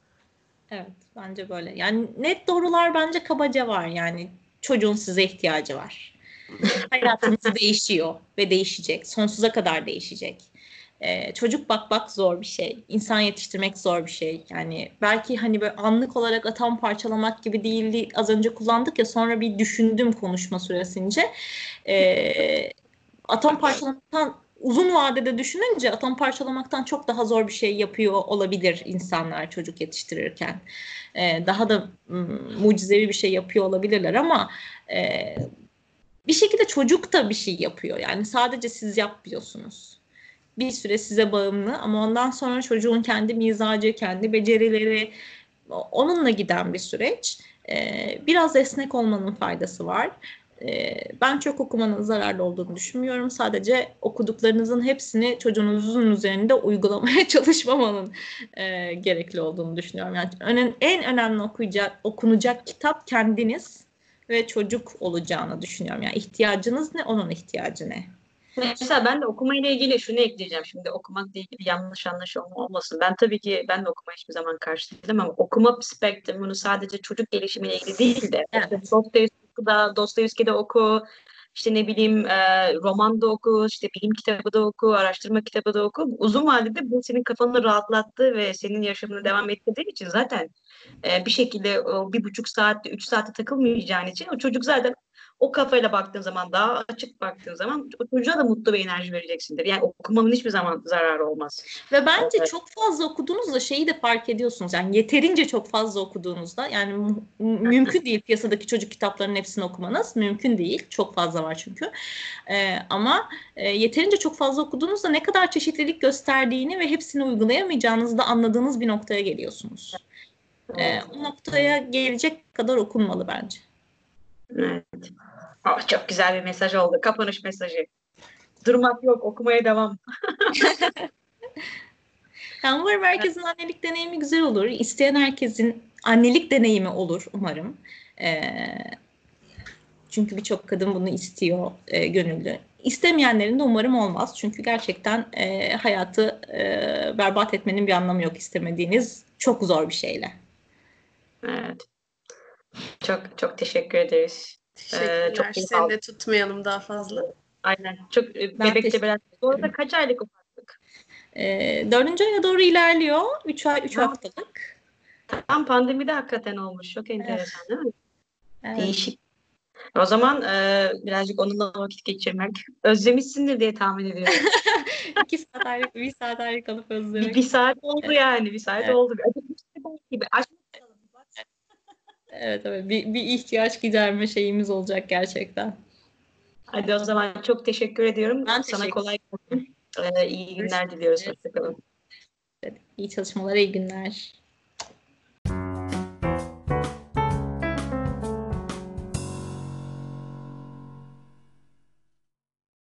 Evet bence böyle. Yani net doğrular bence kabaca var yani çocuğun size ihtiyacı var. *laughs* Hayatınız değişiyor ve değişecek. Sonsuza kadar değişecek. Ee, çocuk bakmak zor bir şey. İnsan yetiştirmek zor bir şey. Yani belki hani böyle anlık olarak atom parçalamak gibi değildi. Az önce kullandık ya sonra bir düşündüm konuşma süresince. Ee, atom parçalamaktan uzun vadede düşününce atom parçalamaktan çok daha zor bir şey yapıyor olabilir insanlar çocuk yetiştirirken. Ee, daha da mucizevi bir şey yapıyor olabilirler ama e, bir şekilde çocuk da bir şey yapıyor. Yani sadece siz yapmıyorsunuz. Bir süre size bağımlı ama ondan sonra çocuğun kendi mizacı, kendi becerileri onunla giden bir süreç. Ee, biraz esnek olmanın faydası var. Ee, ben çok okumanın zararlı olduğunu düşünmüyorum. Sadece okuduklarınızın hepsini çocuğunuzun üzerinde uygulamaya *laughs* çalışmamanın e, gerekli olduğunu düşünüyorum. Yani en önemli okuyacak, okunacak kitap kendiniz ve çocuk olacağını düşünüyorum. Yani ihtiyacınız ne, onun ihtiyacı ne? Mesela ben de okuma ile ilgili şunu ekleyeceğim. Şimdi okumakla ilgili yanlış anlaşılma olmasın. Ben tabii ki ben de okuma hiçbir zaman karşı değilim ama okuma spektrumunu sadece çocuk gelişimiyle ilgili değil de evet. Dostoyevski'de, Dostoyevski'de oku, işte ne bileyim e, roman da oku, işte bilim kitabı da oku, araştırma kitabı da oku. Uzun vadede bu senin kafanı rahatlattı ve senin yaşamını devam ettirdiği için zaten e, bir şekilde o bir buçuk saatte, üç saatte takılmayacağın için o çocuk zaten o kafayla baktığın zaman daha açık baktığın zaman o çocuğa da mutlu bir enerji vereceksindir. Yani okumanın hiçbir zaman zararı olmaz. Ve bence evet. çok fazla okuduğunuzda şeyi de fark ediyorsunuz. Yani yeterince çok fazla okuduğunuzda yani mümkün değil piyasadaki çocuk kitaplarının hepsini okumanız. Mümkün değil. Çok fazla var çünkü. Ee, ama e, yeterince çok fazla okuduğunuzda ne kadar çeşitlilik gösterdiğini ve hepsini uygulayamayacağınızı da anladığınız bir noktaya geliyorsunuz. Ee, o noktaya gelecek kadar okunmalı bence. Evet. Oh, çok güzel bir mesaj oldu. Kapanış mesajı. Durmak yok, okumaya devam. *laughs* yani umarım herkesin annelik deneyimi güzel olur. İsteyen herkesin annelik deneyimi olur umarım. Ee, çünkü birçok kadın bunu istiyor e, gönüllü. İstemeyenlerin de umarım olmaz. Çünkü gerçekten e, hayatı e, berbat etmenin bir anlamı yok istemediğiniz çok zor bir şeyle. Evet. Çok çok teşekkür ederiz. Teşekkürler. Ee, çok Seni de tutmayalım daha fazla. Aynen. Çok e, ben bebekte biraz. Bu arada kaç aylık ufaklık? Ee, dördüncü aya doğru ilerliyor. Üç ay, üç ha. haftalık. Tam pandemide hakikaten olmuş. Çok enteresan değil mi? Evet. Değişik. O zaman e, birazcık onunla vakit geçirmek. *laughs* Özlemişsindir diye tahmin ediyorum. *laughs* İki saat ayrı, bir saat ayrı kalıp özlemek. Bir, bir saat oldu yani. Bir saat evet. oldu. Gibi. Evet evet bir, bir ihtiyaç giderme şeyimiz olacak gerçekten. Hadi o zaman çok teşekkür ediyorum. Ben Sana teşekkür kolay gelsin. Ee, iyi günler diliyoruz. Hoşçakalın. İyi çalışmalar, iyi günler.